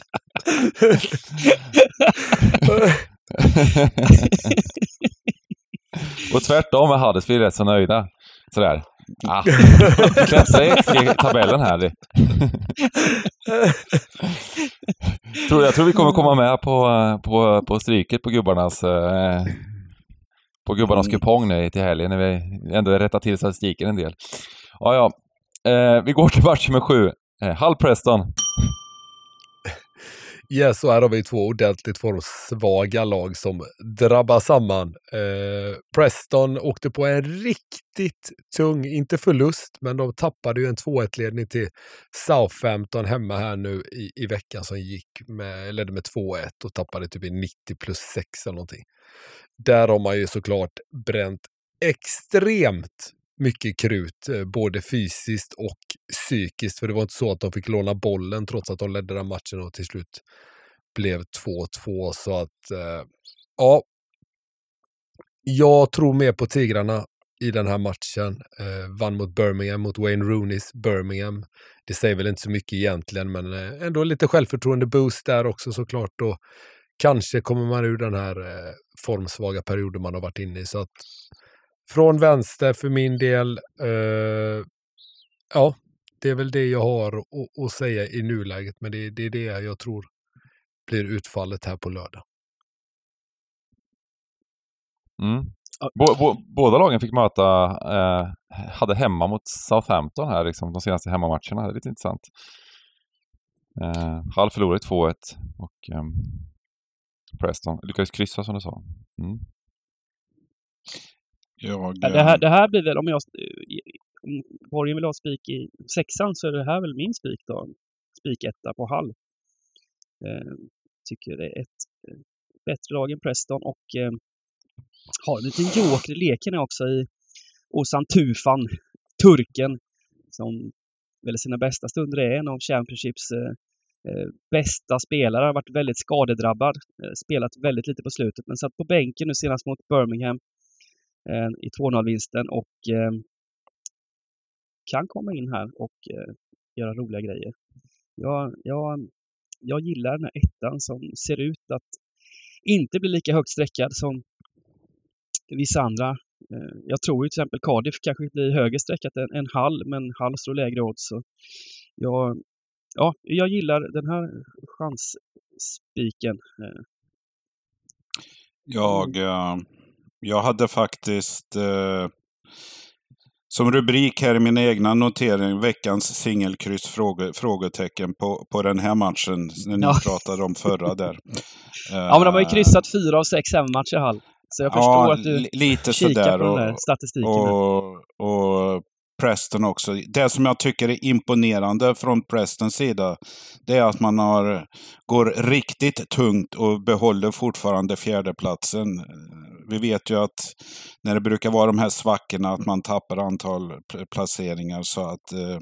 Och tvärtom är Huddersfield rätt så nöjda. Sådär. Ah, klättra i tabellen här. tror, jag tror vi kommer komma med på, på, på stryket på gubbarnas eh, på gubbarnas mm. kupong nu till helgen när vi ändå rättar till statistiken en del. Ja, ja. Eh, vi går till match nummer sju. Eh, Hull Preston. Yes, och här har vi två ordentligt formsvaga lag som drabbar samman. Eh, Preston åkte på en riktigt tung, inte förlust, men de tappade ju en 2-1-ledning till Southampton hemma här nu i, i veckan som gick med, ledde med 2-1 och tappade typ i 90 plus 6 eller någonting. Där har man ju såklart bränt extremt mycket krut, eh, både fysiskt och psykiskt. För det var inte så att de fick låna bollen trots att de ledde den matchen och till slut blev 2-2. Så att, eh, ja. Jag tror mer på Tigrarna i den här matchen. Eh, vann mot Birmingham, mot Wayne Rooneys Birmingham. Det säger väl inte så mycket egentligen, men eh, ändå lite självförtroende-boost där också såklart. Och kanske kommer man ur den här eh, formsvaga perioden man har varit inne i. Så att från vänster för min del. Eh, ja, det är väl det jag har att, säga i nuläget, men det, det är det jag tror blir utfallet här på lördag. Mm. Båda lagen fick möta, eh, hade hemma mot Southampton här liksom, de senaste hemmamatcherna. Det är lite intressant. Eh, Hall förlorade 2-1 och eh, Preston lyckades kryssa som du sa. Mm. Jag, det, här, det här blir väl, om jag om Borgen vill ha spik i sexan så är det här väl min spik då. Spiketta på Hall. Eh, tycker det är ett eh, bättre lag än Preston och eh, har en liten joker i leken också i Ozan Tufan, turken, som väl sina bästa stunder är en av Championships eh, eh, bästa spelare. Har varit väldigt skadedrabbad, eh, spelat väldigt lite på slutet men satt på bänken nu senast mot Birmingham eh, Eh, i 2-0-vinsten och eh, kan komma in här och eh, göra roliga grejer. Jag, jag, jag gillar den här ettan som ser ut att inte bli lika högt sträckad som vissa andra. Jag tror ju till exempel Cardiff kanske blir högre sträckat än, än Hall, men Hall står lägre odds. Så jag, ja, jag gillar den här chansspiken. Jag jag hade faktiskt eh, som rubrik här i min egna notering, veckans singelkryss? Fråge, frågetecken på, på den här matchen, när ni ja. pratade om förra där. ja, men de har ju kryssat fyra av sex hemmamatcher Hall. Så jag förstår ja, att du lite kikar sådär, på den där statistiken. Och, och, Preston också. Det som jag tycker är imponerande från Prestons sida, det är att man har, går riktigt tungt och behåller fortfarande fjärdeplatsen. Vi vet ju att när det brukar vara de här svackorna, att man tappar antal placeringar. Så att, eh,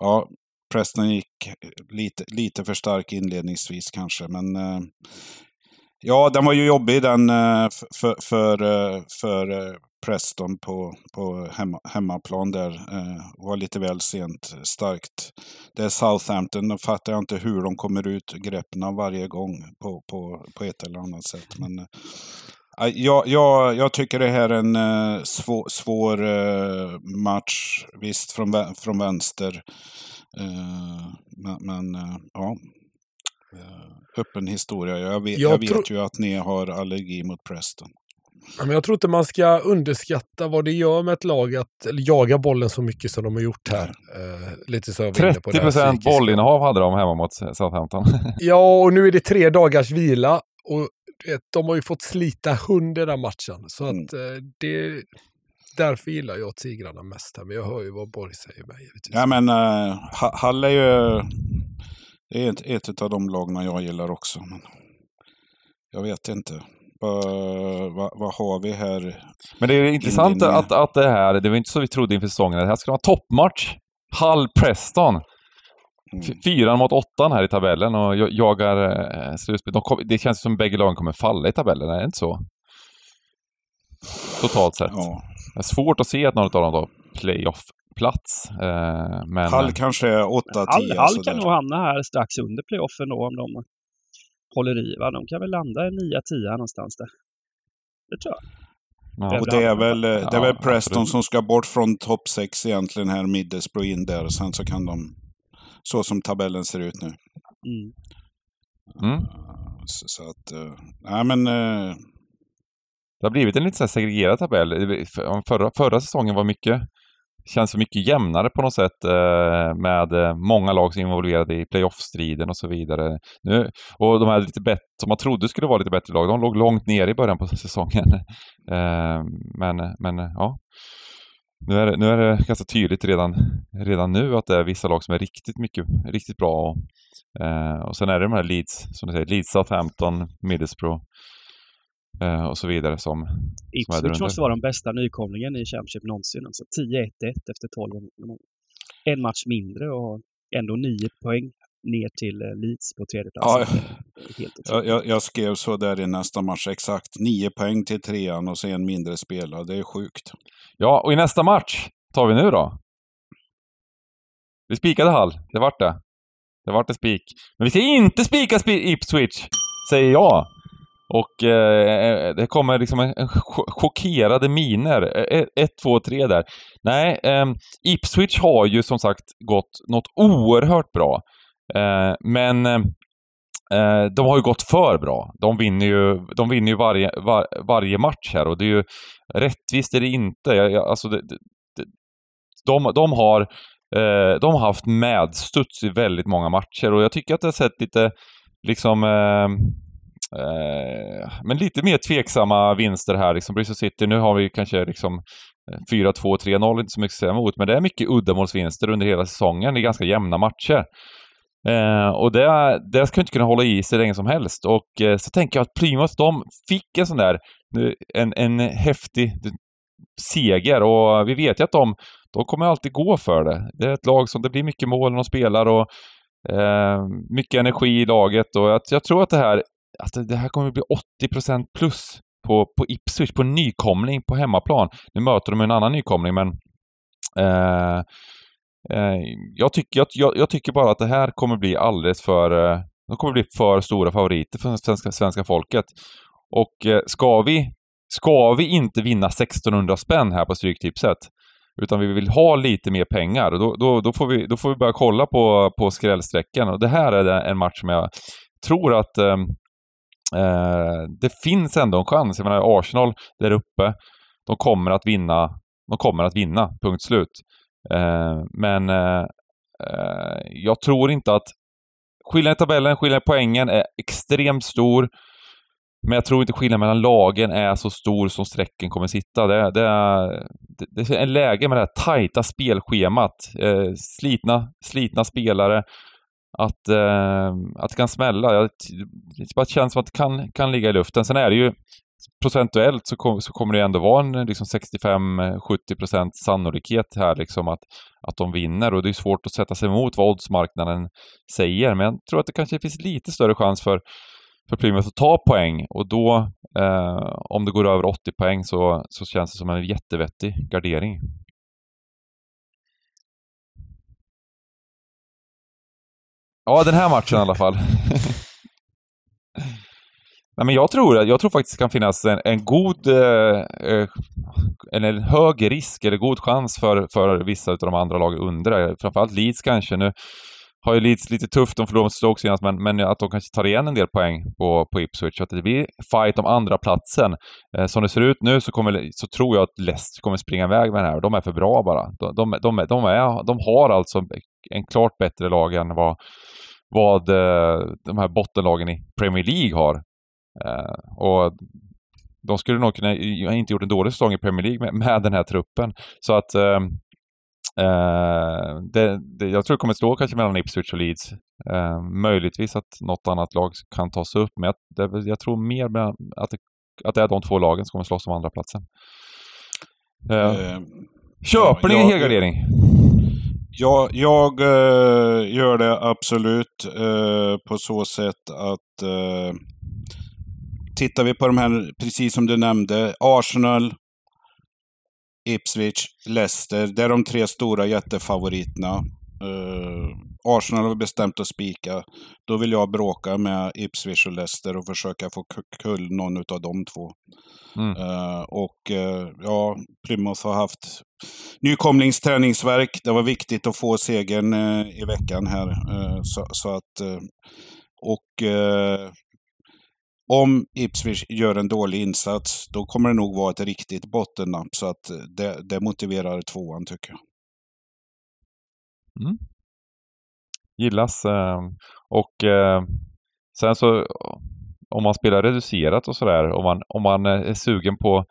ja, Preston gick lite, lite för stark inledningsvis kanske, men eh, Ja, den var ju jobbig den eh, för, för, för Preston på, på hemma, hemmaplan där. Eh, var lite väl sent starkt. Det är Southampton, då fattar jag inte hur de kommer ut greppen varje gång på, på, på ett eller annat sätt. Men eh, jag, jag, jag tycker det här är en eh, svår, svår eh, match. Visst, från, från vänster. Eh, men, men eh, ja, öppen historia. Jag vet, jag, jag vet ju att ni har allergi mot Preston. Men jag tror inte man ska underskatta vad det gör med ett lag att jaga bollen så mycket som de har gjort här. Uh, lite så 30 procent bollinnehav hade de hemma mot Southampton. ja, och nu är det tre dagars vila. Och vet, de har ju fått slita hund i den matchen. Så mm. att uh, det... Därför gillar jag Tigrarna mest här, men jag hör ju vad Borg säger med givetvis. Ja, men uh, Hall är ju det är ett, ett av de lagna jag gillar också. Men jag vet inte. Uh, vad, vad, har vi här? Men det är intressant att, att det här, det var inte så vi trodde inför säsongen, det här ska vara toppmatch. Hull Preston. Mm. Fyran mot åttan här i tabellen och jagar eh, slutspel. De det känns som bägge lagen kommer falla i tabellen, är det inte så? Totalt sett. Ja. Det är svårt att se att någon av dem då playoff-plats. Eh, men... Hall kanske är 8-10. Hall, Hall kan nog hamna här strax under playoffen då om de håller i. Va? De kan väl landa 9-10 någonstans där. Det tror jag. Ja. Och det är väl, det är väl Preston absolut. som ska bort från topp 6 egentligen här, Middlesbrough in där. Och sen så kan de, så som tabellen ser ut nu. Mm. Mm. Så, så, att, uh, nej men... Uh, det har blivit en lite så segregerad tabell. Förra, förra säsongen var mycket känns så mycket jämnare på något sätt eh, med eh, många lag som är involverade i playoff-striden och så vidare. Nu, och de här lite bättre, som man trodde skulle vara lite bättre lag, de låg långt ner i början på säsongen. Eh, men, men ja, nu är, det, nu är det ganska tydligt redan, redan nu att det är vissa lag som är riktigt mycket, riktigt bra. Och, eh, och sen är det de här Leeds, som du säger, Leeds, Southampton, Middlesbrough eh, och så vidare som, Ipswich måste vara den bästa nykomlingen i Championship någonsin. Alltså 10-1-1 efter 12 En match mindre och ändå 9 poäng ner till eh, Leeds på tredje plats. Ja, jag, jag, skrev så där i nästa match, exakt. 9 poäng till trean och så en mindre spelare. Det är sjukt. Ja, och i nästa match tar vi nu då. Vi spikade Hall, det vart det. Det vart en spik. Men vi ska inte spika Ipswich, säger jag. Och eh, eh, eh, det kommer liksom en, en chockerade miner. 1, 2, 3 där. Nej, eh, Ipswich har ju som sagt gått något oerhört bra. Eh, men ehm, eh, de har ju gått för bra. De vinner ju, de vinner ju varje, var, varje match här och det är ju rättvist är det inte. Jag, jag, alltså det, det, de, de har eh, de har haft medstuds i väldigt många matcher och jag tycker att det har sett lite liksom ehm, eh, men lite mer tveksamma vinster här. Liksom Bristol City, nu har vi kanske liksom eh, 4-2, 3-0, inte så mycket att säga emot, men det är mycket uddamålsvinster under hela säsongen. Det är ganska jämna matcher. Eh, och det, det ska inte kunna hålla i sig länge som helst. Och eh, så tänker jag att Plymouth, de fick en sån där, en, en häftig seger och vi vet ju att de, de kommer alltid gå för det. Det är ett lag som det blir mycket mål när de spelar och eh, mycket energi i laget och jag, jag tror att det här alltså det här kommer att bli 80% plus på, på Ipswich, på nykomling på hemmaplan. Nu möter de en annan nykomling, men eh, eh, jag, tycker, jag, jag, tycker bara att det här kommer bli alldeles för... Eh, de kommer bli för stora favoriter för svenska, svenska folket. Och eh, ska vi, ska vi inte vinna 1600 spänn här på Stryktipset, utan vi vill ha lite mer pengar, då, då, då, får, vi, då får vi börja kolla på, på skrällsträcken. Och det här är en match som jag tror att eh, eh, det finns ändå en chans. Jag menar Arsenal där uppe, de kommer att vinna. De kommer att vinna, punkt slut. Eh, men eh, jag tror inte att skillnaden i tabellen, skillnaden i poängen är extremt stor. Men jag tror inte skillnaden mellan lagen är så stor som strecken kommer sitta. Det, det, är, det, det är en läge med det här tajta spelschemat. Eh, slitna, slitna spelare att, eh, att det kan smälla. Det bara känns som att det kan, kan ligga i luften. Sen är det ju procentuellt så, kom, så kommer det ändå vara en liksom 65-70% sannolikhet här liksom att, att de vinner och det är svårt att sätta sig emot vad oddsmarknaden säger. Men jag tror att det kanske finns lite större chans för, för Plymouth att ta poäng och då, eh, om det går över 80 poäng så, så känns det som en jättevettig gardering. Ja, den här matchen i alla fall. Nej, men jag, tror, jag tror faktiskt det kan finnas en, en god, eh, eh eller en hög risk eller god chans för, för vissa av de andra lagen under det. Framförallt Leeds kanske. Nu har ju Leeds lite tufft, de förlorade mot Stoke senast, men, men att de kanske tar igen en del poäng på, på Ipswich. Så att det blir fight om andra platsen. Eh, som det ser ut nu så, kommer, så tror jag att Leicester kommer springa iväg med den här. De är för bra bara. De, de, de, de, är, de har alltså en klart bättre lag än vad vad eh, de här bottenlagen i Premier League har. Eh, och de skulle nog kunna, jag har inte gjort en dålig säsong i Premier League med, med den här truppen. Så att eh, det, det, jag tror det kommer att stå kanske mellan Ipswich och Leeds. Eh, möjligtvis att något annat lag kan ta sig upp, men jag, det, jag tror mer att det, att det är de två lagen som kommer slåss om andra platsen. Eh, köper ni en helgardering? Ja, jag eh, gör det absolut eh, på så sätt att eh, tittar vi på de här, precis som du nämnde, Arsenal, Ipswich, Leicester. Det är de tre stora jättefavoriterna. Eh, Uh, Arsenal har bestämt att spika. Då vill jag bråka med Ipswich och Leicester och försöka få kull någon av de två. Mm. Uh, och uh, ja, Plymouth har haft nykomlingsträningsverk. Det var viktigt att få segern i veckan här. Så, så, att, och om Ipswich gör en dålig insats, då kommer det nog vara ett riktigt bottennapp. Så att det, det motiverar tvåan tycker jag. Mm. Gillas. Ehm, och ehm, sen så om man spelar reducerat och sådär, om man, om man eh, är sugen på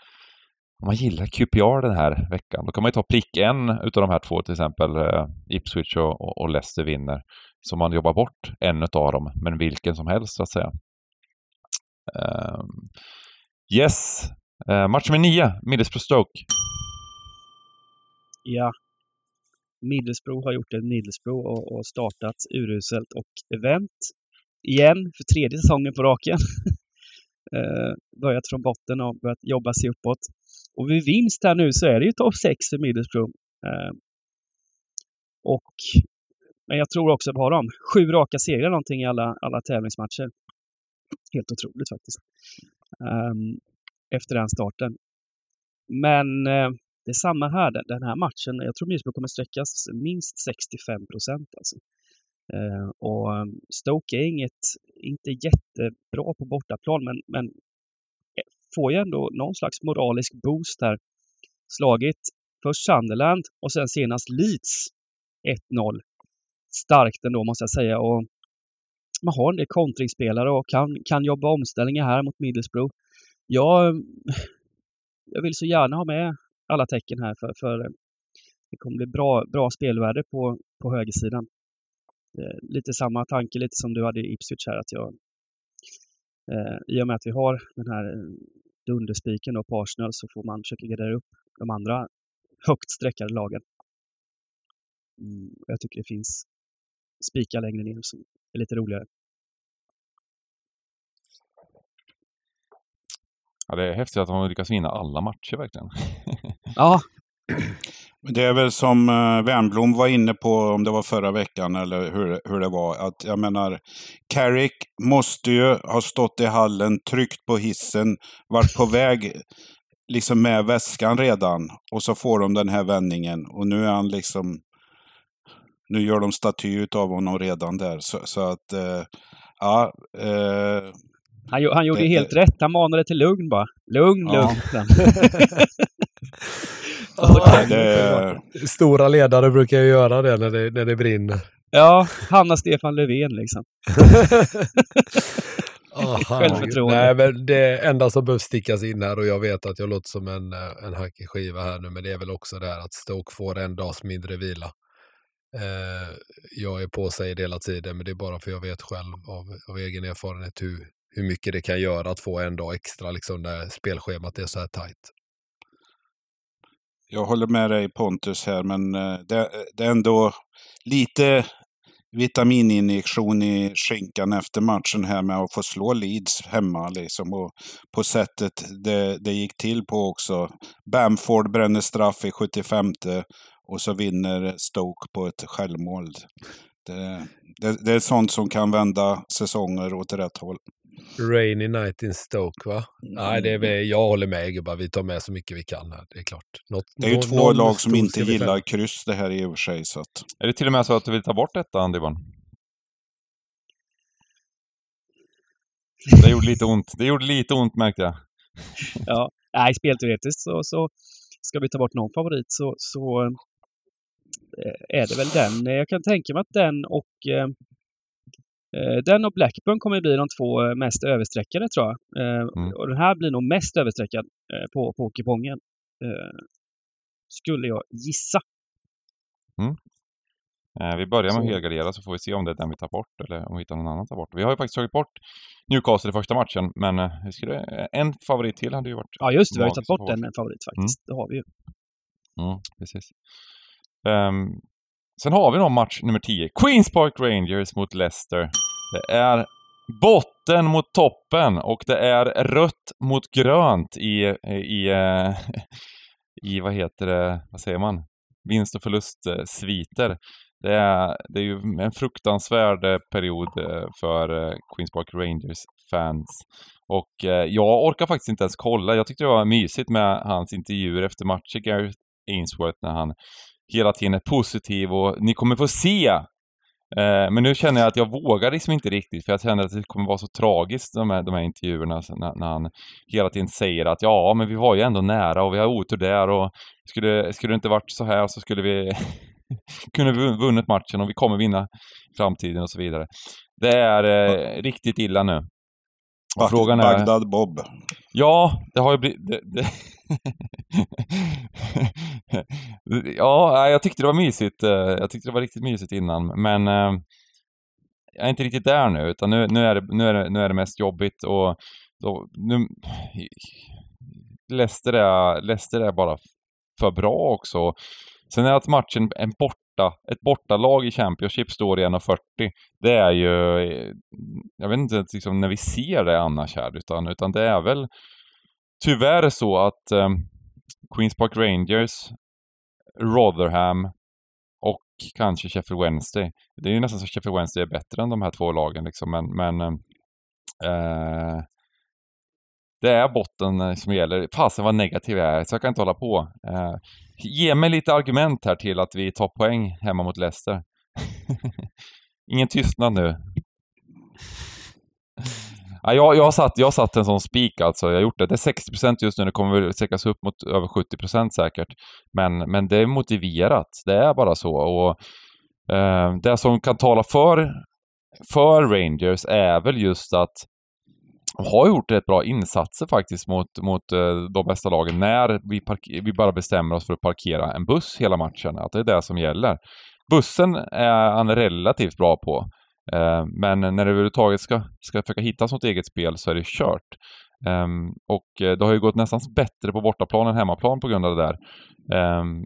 om man gillar QPR den här veckan, då kan man ju ta prick en utav de här två, till exempel eh, Ipswich och, och Leicester vinner. Så man jobbar bort en utav dem, men vilken som helst så att säga. Ehm, yes, eh, match med nio, Middlesbrough-Stoke. Ja. Middlesbrough har gjort det Middlesbrough och, och startat uruselt och event igen för tredje säsongen på raken. eh, börjat från botten och börjat jobba sig uppåt. Och vid vinst här nu så är det ju topp 6 för Middlesbrough. Eh, och men jag tror också på dem. Sju raka segrar någonting i alla, alla tävlingsmatcher. Helt otroligt faktiskt. Eh, efter den starten. Men eh, det är samma här. Den här matchen, jag tror Middlesbrough kommer sträckas minst 65 procent. Alltså. Eh, och ehm, Stoke är inget, inte jättebra på bortaplan, men, men eh, får ju ändå någon slags moralisk boost här. Slagit först Sunderland och sen senast Leeds 1-0. Starkt ändå måste jag säga. Och man har en del kontringsspelare och kan, kan jobba omställningar här mot Middlesbrough. Jag, jag vill så gärna ha med alla tecken här för, för eh, det kommer bli bra, bra spelvärde på, på högersidan. Eh, lite samma tanke lite som du hade i Ipswich här att jag eh, i och med att vi har den här eh, dunderspiken på Arsenal så får man försöka gardera upp de andra högt sträckade lagen. Mm, jag tycker det finns spikar längre ner som är lite roligare. Ja, det är häftigt att de lyckas vinna alla matcher verkligen. ja. Det är väl som uh, Wernbloom var inne på, om det var förra veckan eller hur, hur det var, att jag menar, Carrick måste ju ha stått i hallen, tryckt på hissen, varit på väg liksom med väskan redan och så får de den här vändningen och nu är han liksom nu gör de staty av honom redan där. Så, så att, eh, ja. Eh, han, han gjorde det, helt det, rätt. Han manade till lugn bara. Lugn, ja. lugn. det... Stora ledare brukar ju göra det när det, när det brinner. Ja, Hanna Stefan Löfven liksom. Oh, Självförtroende. Nej, men det enda som behövs stickas in här och jag vet att jag låter som en, en hackig skiva här nu, men det är väl också det här att Stoke får en dags mindre vila. Eh, jag är på sig hela tiden, men det är bara för jag vet själv av, av egen erfarenhet hur, hur mycket det kan göra att få en dag extra liksom, när spelschemat är så här tajt. Jag håller med dig Pontus här, men eh, det, eh, det är ändå lite vitamininjektion i skinkan efter matchen här med att få slå Leeds hemma liksom. Och på sättet det, det gick till på också. Bamford bränner straff i 75 och så vinner Stoke på ett självmål. Det, det, det, är sånt som kan vända säsonger åt rätt håll. Rainy night in Stoke, va? Mm. Nej, det är, jag håller med gubbar. Vi tar med så mycket vi kan här. Det är klart. Något, det är ju två lag som inte gillar kryss det här i och för sig. Så att... Är det till och med så att du vill ta bort detta, Andivan? Det gjorde lite ont. Det gjorde lite ont märkte jag. ja, nej, spelteoretiskt så, så ska vi ta bort någon favorit så, så Eh, är det väl den. Jag kan tänka mig att den och eh, den och Blackburn kommer bli de två mest översträckade tror jag. Mm. Och den här blir nog mest översträckad på, på kupongen. Skulle jag gissa. Mm. Vi börjar med att helgardera så får vi se om det är den vi tar bort eller om vi hittar någon annan att ta bort. Vi har ju faktiskt tagit bort Newcastle i första matchen men vi skulle, en favorit till hade ju varit... Ja just det, vi har ju tagit bort en favorit faktiskt. Mm. Det har vi ju. Mm, precis. Um, Sen har vi då match nummer 10. Queens Park Rangers mot Leicester. Det är botten mot toppen och det är rött mot grönt i, i, i, eh, i vad heter det, vad säger man? Vinst och förlustsviter. Det är, det är ju en fruktansvärd eh, period eh, för Queens Park Rangers fans. Och jag orkar faktiskt inte ens kolla. Jag tyckte det var mysigt med hans intervjuer efter matchen, Gareth Ainsworth, när han hela tiden är positiv och ni kommer få se. Eh, men nu känner jag att jag vågar liksom inte riktigt för jag känner att det kommer vara så tragiskt de här, de här intervjuerna när, när, han hela tiden säger att ja, men vi var ju ändå nära och vi har otur där och skulle, skulle det inte varit så här så skulle vi kunna vunnit matchen och vi kommer vinna framtiden och så vidare. Det är eh, riktigt illa nu. Frågan är... Bagdad Bob. Ja, det har ju blivit... Det, det... ja, jag tyckte det var mysigt. Eh, jag tyckte det var riktigt mysigt innan, men eh, jag är inte riktigt där nu, utan nu, nu, är, det, nu, är, det, nu är det mest jobbigt och då, nu... Leicester är, läste det bara för bra också. Sen är det att matchen är borta, ett bortalag i Championship står i 1.40. Det är ju, jag vet inte liksom när vi ser det annars här, utan, utan det är väl tyvärr så att eh, Queens Park Rangers, Rotherham och kanske Sheffield Wednesday. Det är ju nästan så att Sheffield Wednesday är bättre än de här två lagen liksom, men, men eh, eh det är botten eh, som gäller. Fasen vad negativ jag är, så jag kan inte hålla på. Eh, ge mig lite argument här till att vi tar poäng hemma mot Leicester. Ingen tystnad nu. Ja, jag, jag, har satt, jag har satt en sån spik alltså. Jag har gjort det. Det är 60% just nu. Det kommer väl säkras upp mot över 70% säkert. Men, men det är motiverat. Det är bara så. Och eh, Det som kan tala för, för Rangers är väl just att de har gjort rätt bra insatser faktiskt mot, mot eh, de bästa lagen när vi, vi bara bestämmer oss för att parkera en buss hela matchen. Att det är det som gäller. Bussen är han relativt bra på. Eh, men när du överhuvudtaget ska, ska försöka hitta sånt eget spel så är det kört. Ehm, och eh, det har ju gått nästan bättre på bortaplan än hemmaplan på grund av det där. Ehm,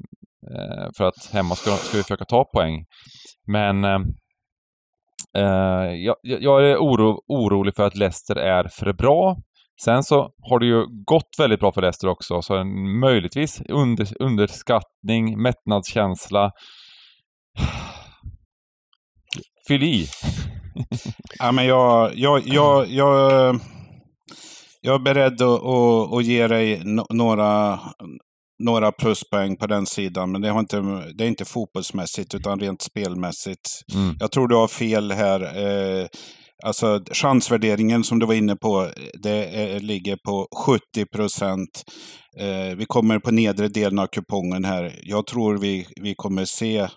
eh, för att hemma ska, ska vi försöka ta poäng. Men ehm, jag, jag, är oro, orolig för att Leicester är för bra. Sen så har det ju gått väldigt bra för Leicester också, så möjligtvis under, underskattning, mättnadskänsla fyll i. ja, men jag, jag, jag, jag, jag är beredd att, att, att ge dig några, några pluspoäng på den sidan. Men det, har inte, det är inte fotbollsmässigt utan rent spelmässigt. Mm. Jag tror du har fel här. Eh, alltså chansvärderingen som du var inne på, det är, ligger på 70 procent. Eh, vi kommer på nedre delen av kupongen här. Jag tror vi, vi kommer se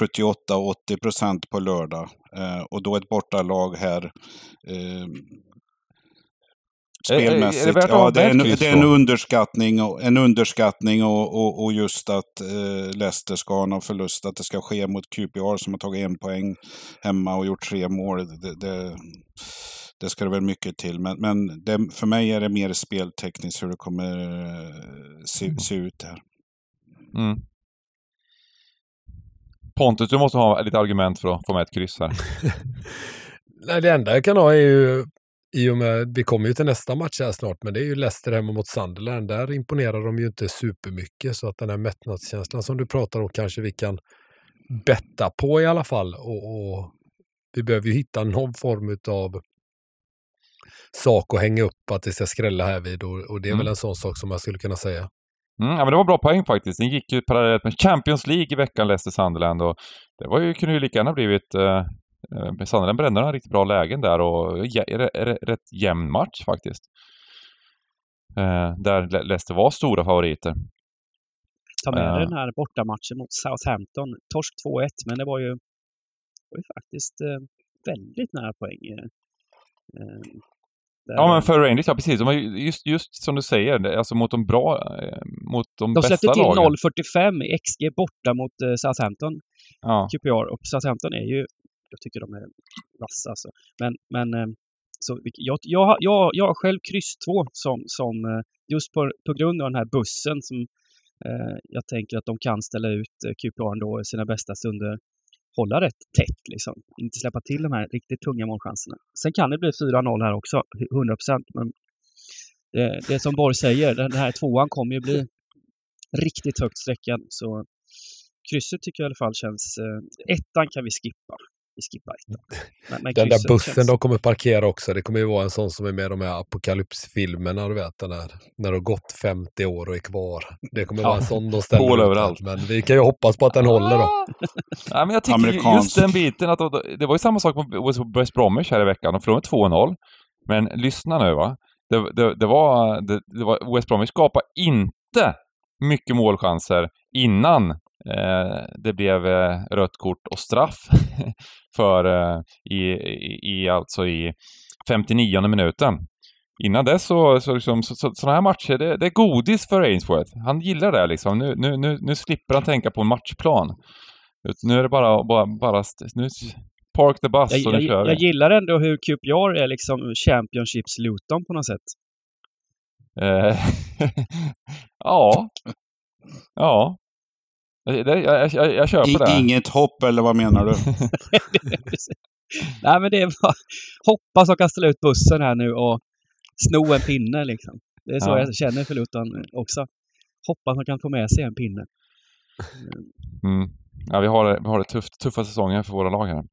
78-80 procent på lördag. Eh, och då ett bortalag här. Eh, spelmässigt. Är, är det, ja, det, är en, det är en underskattning, och, en underskattning och, och, och just att eh, Leicester ska ha någon förlust. Att det ska ske mot QPR som har tagit en poäng hemma och gjort tre mål. Det, det, det ska det väl mycket till. Men, men det, för mig är det mer speltekniskt hur det kommer eh, se, mm. se ut här. Mm. Pontus, du måste ha lite argument för att få med ett kryss här. Nej, det enda jag kan ha är ju i och med, vi kommer ju till nästa match här snart, men det är ju Leicester hemma mot Sunderland. Där imponerar de ju inte supermycket, så att den här mättnadskänslan som du pratar om kanske vi kan betta på i alla fall. Och, och vi behöver ju hitta någon form av sak att hänga upp att det ska skrälla här vid och, och det är mm. väl en sån sak som jag skulle kunna säga. Mm, ja, men det var bra poäng faktiskt. Den gick ju parallellt med Champions League i veckan, Leicester Sunderland. Och det var ju, kunde ju lika gärna blivit... Eh, eh Sunderland brände några riktigt bra lägen där och ja, rätt jämn match faktiskt. Eh, där Leicester var stora favoriter. Ta med uh, den här bortamatchen mot Southampton. Torsk 2-1, men det var ju, var ju faktiskt eh, väldigt nära poäng. Eh, Ja, men för Rangers, ja precis. De har just, just som du säger, alltså mot de bra, eh, mot de, de bästa lagen. De släppte till 0,45 i XG borta mot uh, Southampton. Ja. QPR. Och Southampton är ju, jag tycker de är vassa alltså. Men, men eh, så, jag, jag, jag, jag har själv kryss 2 som, som just på, på grund av den här bussen som Eh, jag tänker att de kan ställa ut eh, QPR ändå i sina bästa stunder. Hålla rätt tätt liksom. Inte släppa till de här riktigt tunga målchanserna. Sen kan det bli 4-0 här också, 100 Men det, det som Borg säger, den här tvåan kommer ju bli riktigt högt sträckad. Så krysset tycker jag i alla fall känns... Eh, ettan kan vi skippa skippar Men, men den där bussen känns... de kommer parkera också, det kommer ju vara en sån som är med i de här apokalypsfilmerna, du vet, den där, när det har gått 50 år och är kvar. Det kommer ja. vara en sån de ställer Hål överallt. Men vi kan ju hoppas på att den håller då. ja, men jag tycker Amerikansk. just den biten, att det var ju samma sak med West Bromwich här i veckan, de förlorade 2-0. Men lyssna nu va, det, det, det var, det, det, var, West Bromwich skapade inte mycket målchanser innan det blev eh, rött kort och straff för eh, i, i, alltså i 59 minuten. Innan dess så, så, liksom, så, så sådana här matcher, det, det, är godis för Ainsworth. Han gillar det liksom. Nu, nu, nu, nu slipper han tänka på en matchplan. Nu är det bara, bara, bara nu, park the bus jag, och nu jag, kör vi. Jag gillar ändå hur QPR är liksom Championships Luton på något sätt. Eh, ja. Ja. Jag, jag, jag, jag köper det. Inget hopp, eller vad menar du? Nej, men det är bara hoppas att kan ställa ut bussen här nu och sno en pinne liksom. Det är så ja. jag känner för Luton också. Hoppas man kan få med sig en pinne. Mm. Ja, vi har, vi har det tufft, tuffa säsonger för våra lag här.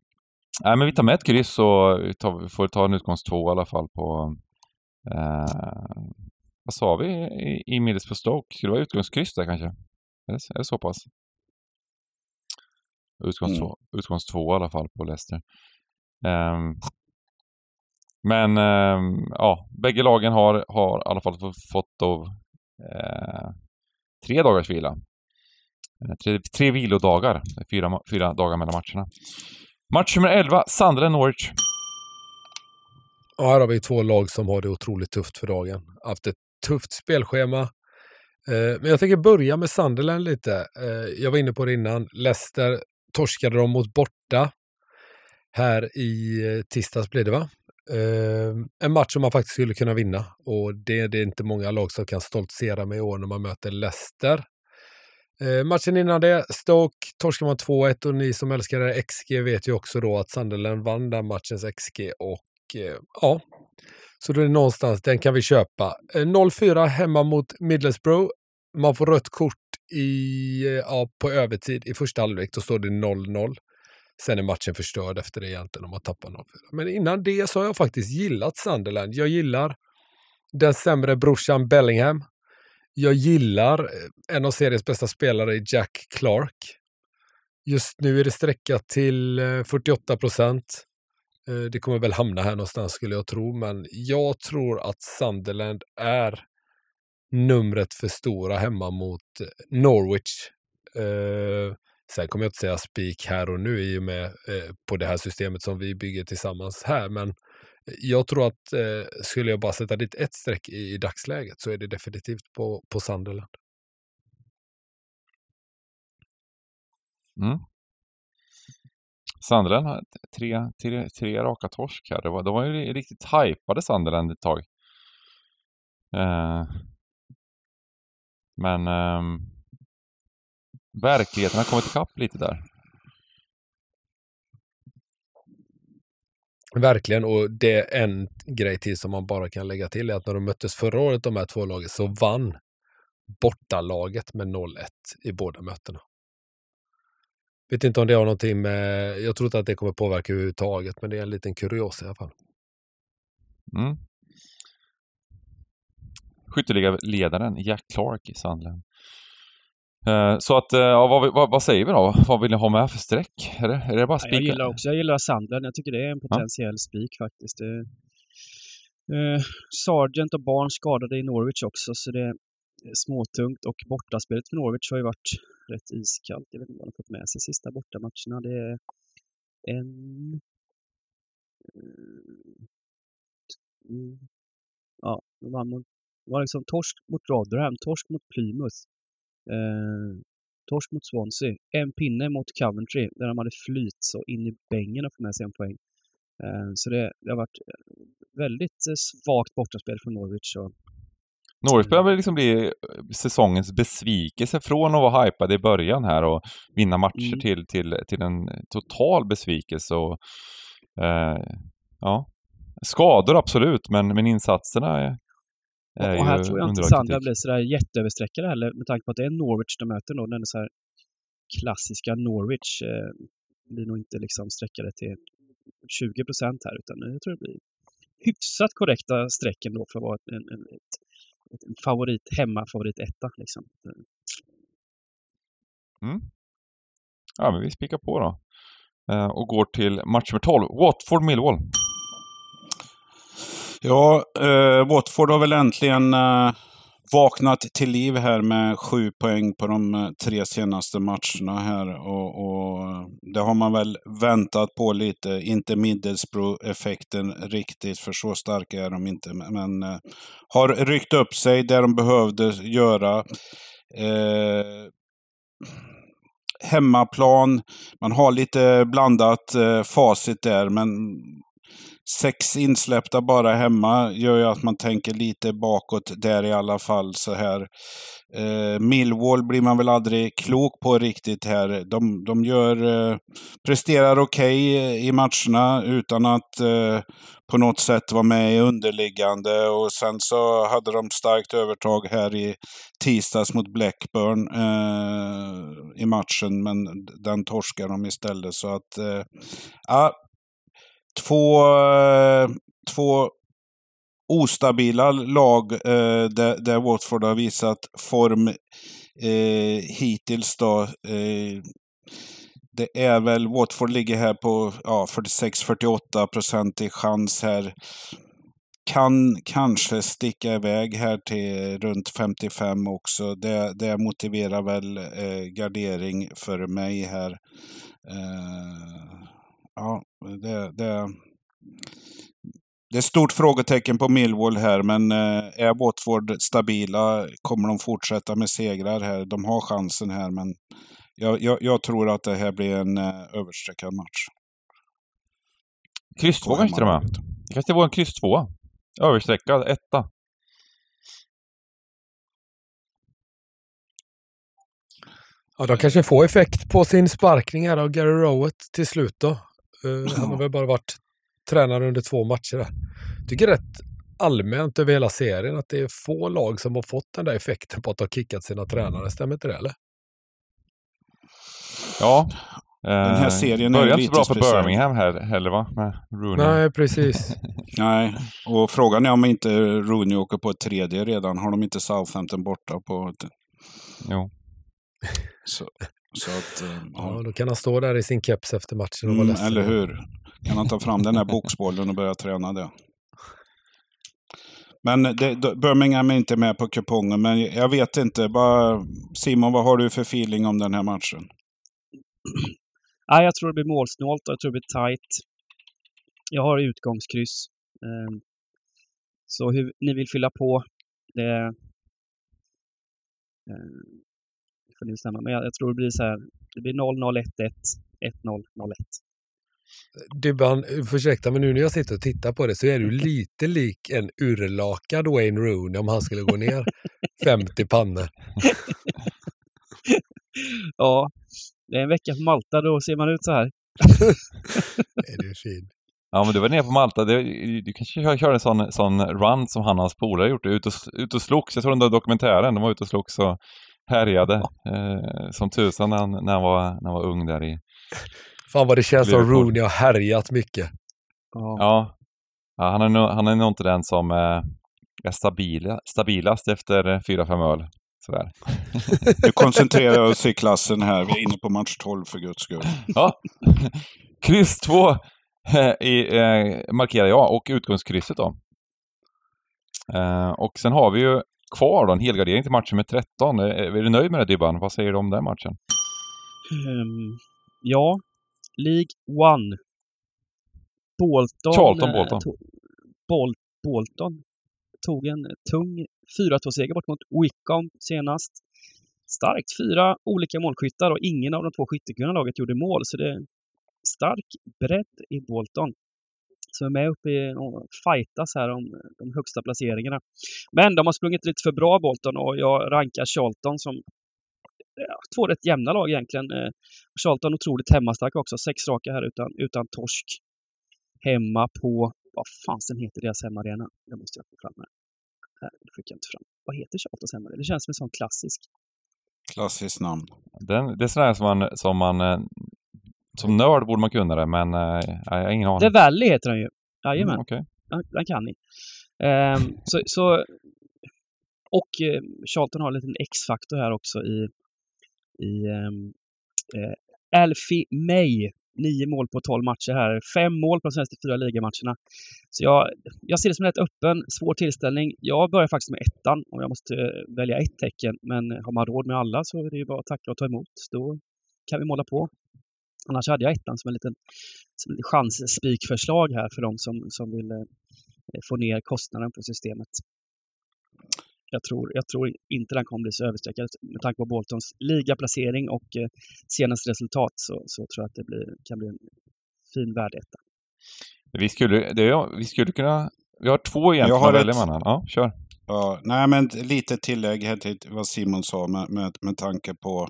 Nej, men vi tar med ett kryss och vi tar, får ta en utgångs två i alla fall på... Eh, vad sa vi i, i Middlesbrough Stoke? Skulle det vara utgångskryss där kanske? Är det, är det så pass? Utgångs, mm. två, utgångs två i alla fall på Leicester. Um, men um, ja, bägge lagen har, har i alla fall fått då, uh, tre dagars vila. Uh, tre, tre vilodagar, fyra, fyra dagar mellan matcherna. Match nummer 11, Sunderland-Norwich. Ja, här har vi två lag som har det otroligt tufft för dagen. Haft ett tufft spelschema. Eh, men jag tänker börja med Sunderland lite. Jag var inne på det innan. Leicester torskade de mot borta här i eh, tisdags blir det va? Uh, en match som man faktiskt skulle kunna vinna och det, det är inte många lag som kan stoltsera med i år när man möter Leicester. Uh, matchen innan det, Stoke torskade man 2-1 och ni som älskar XG vet ju också då att Sunderland vann den matchens XG och uh, ja, så då är det någonstans, den kan vi köpa. Ehm, 0-4 hemma mot Middlesbrough. Man får rött kort i, ja, på övertid i första halvlek. Då står det 0-0. Sen är matchen förstörd efter det egentligen om man tappar 0-4. Men innan det så har jag faktiskt gillat Sunderland. Jag gillar den sämre brorsan Bellingham. Jag gillar eh, en av seriens bästa spelare, Jack Clark. Just nu är det sträckat till eh, 48 procent. Eh, det kommer väl hamna här någonstans skulle jag tro, men jag tror att Sunderland är numret för stora hemma mot eh, Norwich. Eh, sen kommer jag inte säga spik här och nu i och med eh, på det här systemet som vi bygger tillsammans här, men eh, jag tror att eh, skulle jag bara sätta dit ett streck i, i dagsläget så är det definitivt på, på Sunderland. Mm. Sunderland har tre, tre, tre raka torsk här. Det var, de var ju riktigt hypade Sunderland ett tag. Eh, men eh, verkligheten har kommit ikapp lite där. Verkligen, och det är en grej till som man bara kan lägga till är att när de möttes förra året, de här två lagen, så vann bortalaget med 0-1 i båda mötena. Vet inte om det har någonting med, jag tror inte att det kommer påverka överhuvudtaget, men det är en liten kurios i alla fall. Mm skytteligaledaren Jack Clark i Sandland. Eh, så att, eh, ja, vad, vad, vad, säger vi då? Vad vill ni ha med för streck? Är det, är det bara spik? Jag gillar också, jag gillar Sandland. Jag tycker det är en potentiell ja. spik faktiskt. Det, eh, Sargent och Barn skadade i Norwich också, så det är småtungt och bortaspelet för Norwich har ju varit rätt iskallt. Jag vet inte vad de fått med sig sista bortamatcherna. Det är en... Mm, ja, de vann mot var liksom torsk mot Rotherham, torsk mot Plymouth, eh, torsk mot Swansea, en pinne mot Coventry där de hade flyt så in i bängen att få med sig en poäng. Eh, så det, det, har varit väldigt eh, svagt bortaspel från Norwich. Så Norwich börjar liksom bli eh, säsongens besvikelse från att vara hypade i början här och vinna matcher mm. till, till, till en total besvikelse. Och, eh, ja. Skador absolut, men, men insatserna är, är Och här tror jag inte Sandra blir sådär jätteöverstreckade heller med tanke på att det är Norwich de möter då. Den så här klassiska Norwich eh, blir nog inte liksom sträckade till 20 procent här utan jag tror det blir hyfsat korrekta strecken då för att vara en, en, ett, ett favorit, hemmafavorit etta liksom. Mm. Ja, men vi spikar på då. Eh, och går till match nummer 12, Watford-Millwall. Ja, eh, Watford har väl äntligen eh, vaknat till liv här med sju poäng på de eh, tre senaste matcherna här. Och, och eh, det har man väl väntat på lite. Inte Middlesbrough-effekten riktigt, för så starka är de inte. Men eh, har ryckt upp sig där de behövde göra. Eh, hemmaplan. Man har lite blandat eh, facit där, men sex insläppta bara hemma gör ju att man tänker lite bakåt där i alla fall så här. Eh, Millwall blir man väl aldrig klok på riktigt här. De, de gör, eh, presterar okej okay i matcherna utan att eh, på något sätt vara med i underliggande. Och sen så hade de starkt övertag här i tisdags mot Blackburn eh, i matchen, men den torskar de istället. Så att, eh, ja, två, eh, två ostabila lag eh, där, där Watford har visat form eh, hittills. Då. Eh, det är väl, Watford ligger här på ja, 46-48 procent i chans här. Kan kanske sticka iväg här till runt 55 också. Det, det motiverar väl eh, gardering för mig här. Eh, ja, det, det, det är stort frågetecken på Millwall här, men eh, är Watford stabila? Kommer de fortsätta med segrar här? De har chansen här, men jag, jag, jag tror att det här blir en eh, överstreckad match. Kryss 2 kanske till och med. Det kanske var en kryss 2. Överstreckad etta. Ja, de kanske får effekt på sin sparkning här av Gary Rowett till slut då. Uh, han har väl bara varit tränare under två matcher. Där. tycker rätt allmänt över hela serien att det är få lag som har fått den där effekten på att ha kickat sina tränare. Stämmer inte det eller? Ja. Den här serien är lite inte bra för Birmingham här heller va? Med Rooney. Nej, precis. Nej, och frågan är om inte Rooney åker på ett tredje redan. Har de inte Southampton borta på ett... Jo. Så, så att, eh, ja. ja. då kan han stå där i sin keps efter matchen och vara mm, ledsen. Eller hur. Kan han ta fram den här boxbollen och börja träna det. Men det, Birmingham är inte med på kupongen, men jag vet inte. Bara, Simon, vad har du för feeling om den här matchen? Ja, jag tror det blir målsnålt och jag tror det blir tight. Jag har utgångskryss. Ehm, så hur ni vill fylla på, det får ni bestämma. Men jag, jag tror det blir så här. Det blir 0-0, 1-1, 1-0, 0-1. Dybban, ursäkta, men nu när jag sitter och tittar på det så är du lite lik en urlakad Wayne Rooney om han skulle gå ner 50 pannor. ja, det är en vecka på Malta, då ser man ut så här. Nej, det är fin. Ja, men du var nere på Malta. Du, du kanske körde en sån, sån run som han och hans polare gjort. Ut och, ut och slogs. Jag tror den där dokumentären. De var ute och slogs och härjade eh, som tusan när han, när, han var, när han var ung där i... Fan vad det känns som Rooney har härjat mycket. Ja. ja. ja han, är nog, han är nog inte den som eh, är stabila, stabilast efter fyra fem öl. Sådär. Du koncentrerar oss i klassen här. Vi är inne på match 12 för guds skull. Ja. Kryss 2 eh, i, eh, markerar jag och utgångskrysset då. Eh, och sen har vi ju kvar då, en helgardering till matchen med 13. Är, är du nöjd med det Dybban? Vad säger du om den matchen? Um, ja, League One. Bolton. Charlton Bolton. Tog, Bol Bolton tog en tung 4-2-seger bort mot Wickham senast. Starkt fyra olika målskyttar och ingen av de två skyttekunniga laget gjorde mål, så det är stark bredd i Bolton som är med uppe i och fightas här om eh, de högsta placeringarna. Men de har sprungit lite för bra Bolton och jag rankar Charlton som ja, två rätt jämna lag egentligen. Eh, Charlton otroligt hemmastark också. Sex raka här utan, utan torsk. Hemma på, vad fasen heter deras hemmaarena? Det måste jag få fram här. Det fick jag inte fram. Vad heter Charltons hemmaarena? Det känns som en sån klassisk. Klassiskt namn. Den, det är sådär som man, som man eh, som nörd borde man kunna det, men äh, jag har ingen aning. The Valley heter den ju. Jajamän. Mm, okay. den, den kan ni. Um, så, så, och uh, Charlton har en liten X-faktor här också i, i um, uh, Alfie May. Nio mål på tolv matcher här. Fem mål på de senaste fyra ligamatcherna. Så jag, jag ser det som en rätt öppen, svår tillställning. Jag börjar faktiskt med ettan om jag måste välja ett tecken. Men har man råd med alla så är det ju bara att tacka och ta emot. Då kan vi måla på. Annars hade jag ettan som en liten, som en chansspikförslag här för de som, som vill eh, få ner kostnaden på systemet. Jag tror, jag tror inte den kommer bli så överstreckad med tanke på Boltons ligaplacering och eh, senaste resultat så, så tror jag att det blir, kan bli en fin värdeetta. Vi skulle, det, vi skulle kunna... Vi har två egentligen att välja mellan. Ja, kör. Ja, nej, men lite tillägg här till vad Simon sa med, med, med tanke på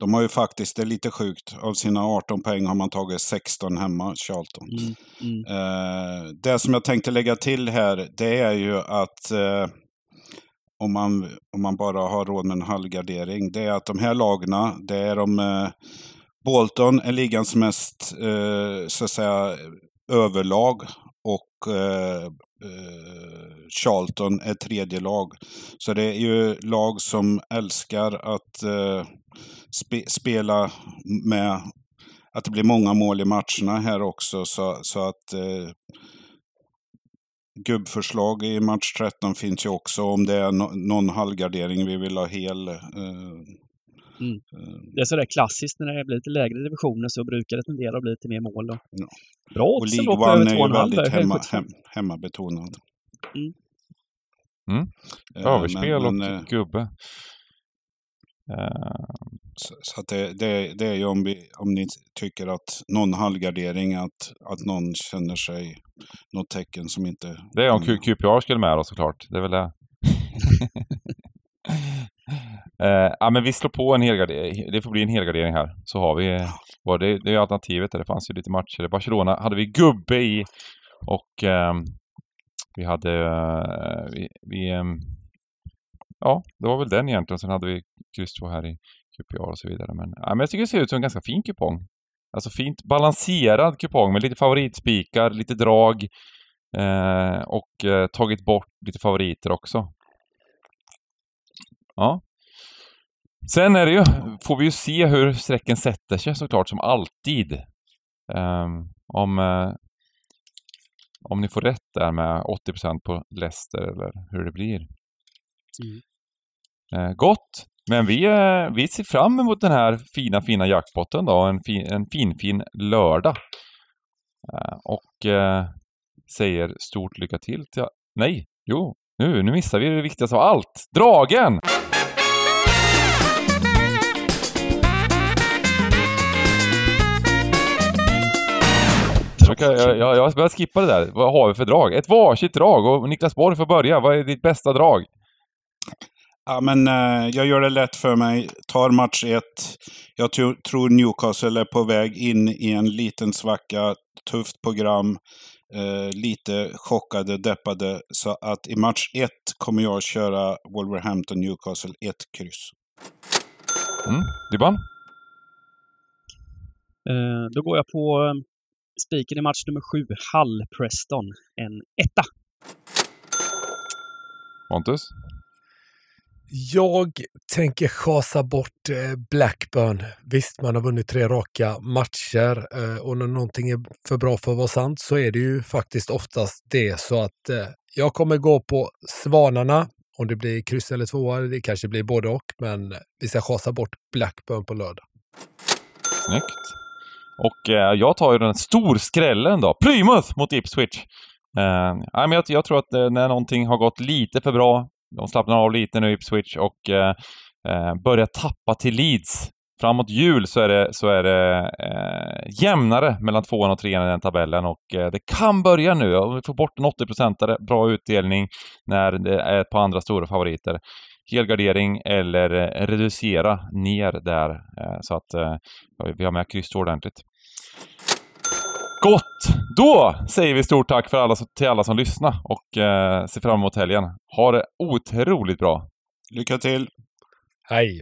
de har ju faktiskt, det är lite sjukt, av sina 18 poäng har man tagit 16 hemma, Charlton. Mm, mm. Eh, det som jag tänkte lägga till här, det är ju att eh, om, man, om man bara har råd med en halvgardering, det är att de här lagna, det är de... Eh, Bolton är ligans mest, eh, så att säga, överlag och eh, Eh, Charlton är tredje lag. Så det är ju lag som älskar att eh, spe, spela med att det blir många mål i matcherna här också. Så, så att eh, gubbförslag i match 13 finns ju också om det är no någon halvgardering vi vill ha hel. Eh, mm. Eh, det är sådär klassiskt när det blir lite lägre divisioner så brukar det tendera att bli lite mer mål. Då. Ja. Bra Och League One är ju väldigt hemma, hem, hemmabetonad. Mm. Mm. Överspel men, men, och eh, gubbe. Så, så att det, det, det är ju om, vi, om ni tycker att någon halvgardering, att, att någon känner sig något tecken som inte... Det är om QPR skulle med då såklart. Det är väl det. eh, ja men vi slår på en helgardering. Det får bli en helgardering här. Så har vi... Var det, det är alternativet där. Det fanns ju lite matcher. Barcelona hade vi gubbe i. Och eh, vi hade... Eh, vi, vi ehm, ja, det var väl den egentligen. Sen hade vi kryss 2 här i QPR och så vidare. Men, ja, men jag tycker det ser ut som en ganska fin kupong. Alltså fint balanserad kupong med lite favoritspikar, lite drag eh, och eh, tagit bort lite favoriter också. Ja. Sen är det ju, får vi ju se hur strecken sätter sig såklart som alltid. Um, om, uh, om ni får rätt där med 80% på Leicester eller hur det blir. Mm. Uh, gott! Men vi, uh, vi ser fram emot den här fina, fina jackpotten då. En fin, en fin, fin lördag. och säger stort lycka till till... Nej! Jo, nu, nu missar vi det viktigaste av allt. Dragen! Jag, jag, jag, jag börjar skippa det där. Vad har vi för drag? Ett varsitt drag och Niklas Borg får börja. Vad är ditt bästa drag? Ja, men uh, jag gör det lätt för mig. Tar match ett. Jag tror Newcastle är på väg in i en liten svacka. Tufft program. Uh, lite chockade, deppade. Så att i match ett kommer jag köra Wolverhampton Newcastle 1 kryss. Mm. Dibban? Uh, då går jag på spiken i match nummer sju, Hull Preston, en etta. Pontus? Jag tänker chasa bort eh, Blackburn. Visst, man har vunnit tre raka matcher eh, och när någonting är för bra för att vara sant så är det ju faktiskt oftast det. Så att eh, jag kommer gå på Svanarna. Om det blir kryss eller tvåa, det kanske blir både och, men vi ska chasa bort Blackburn på lördag. Snyggt. Och eh, jag tar ju den storskrällen då. Plymouth mot Ipswich! Eh, men jag, jag tror att eh, när någonting har gått lite för bra, de slappnar av lite nu Ipswich och eh, eh, börjar tappa till Leeds. framåt jul så är det, så är det eh, jämnare mellan tvåan och trean i den tabellen och eh, det kan börja nu. Om vi får bort en 80 procentare bra utdelning när det är ett par andra stora favoriter. Helgardering eller eh, reducera ner där eh, så att eh, vi har med kryss ordentligt. Gott! Då säger vi stort tack för alla, till alla som lyssnar och ser fram emot helgen. Ha det otroligt bra! Lycka till! Hej!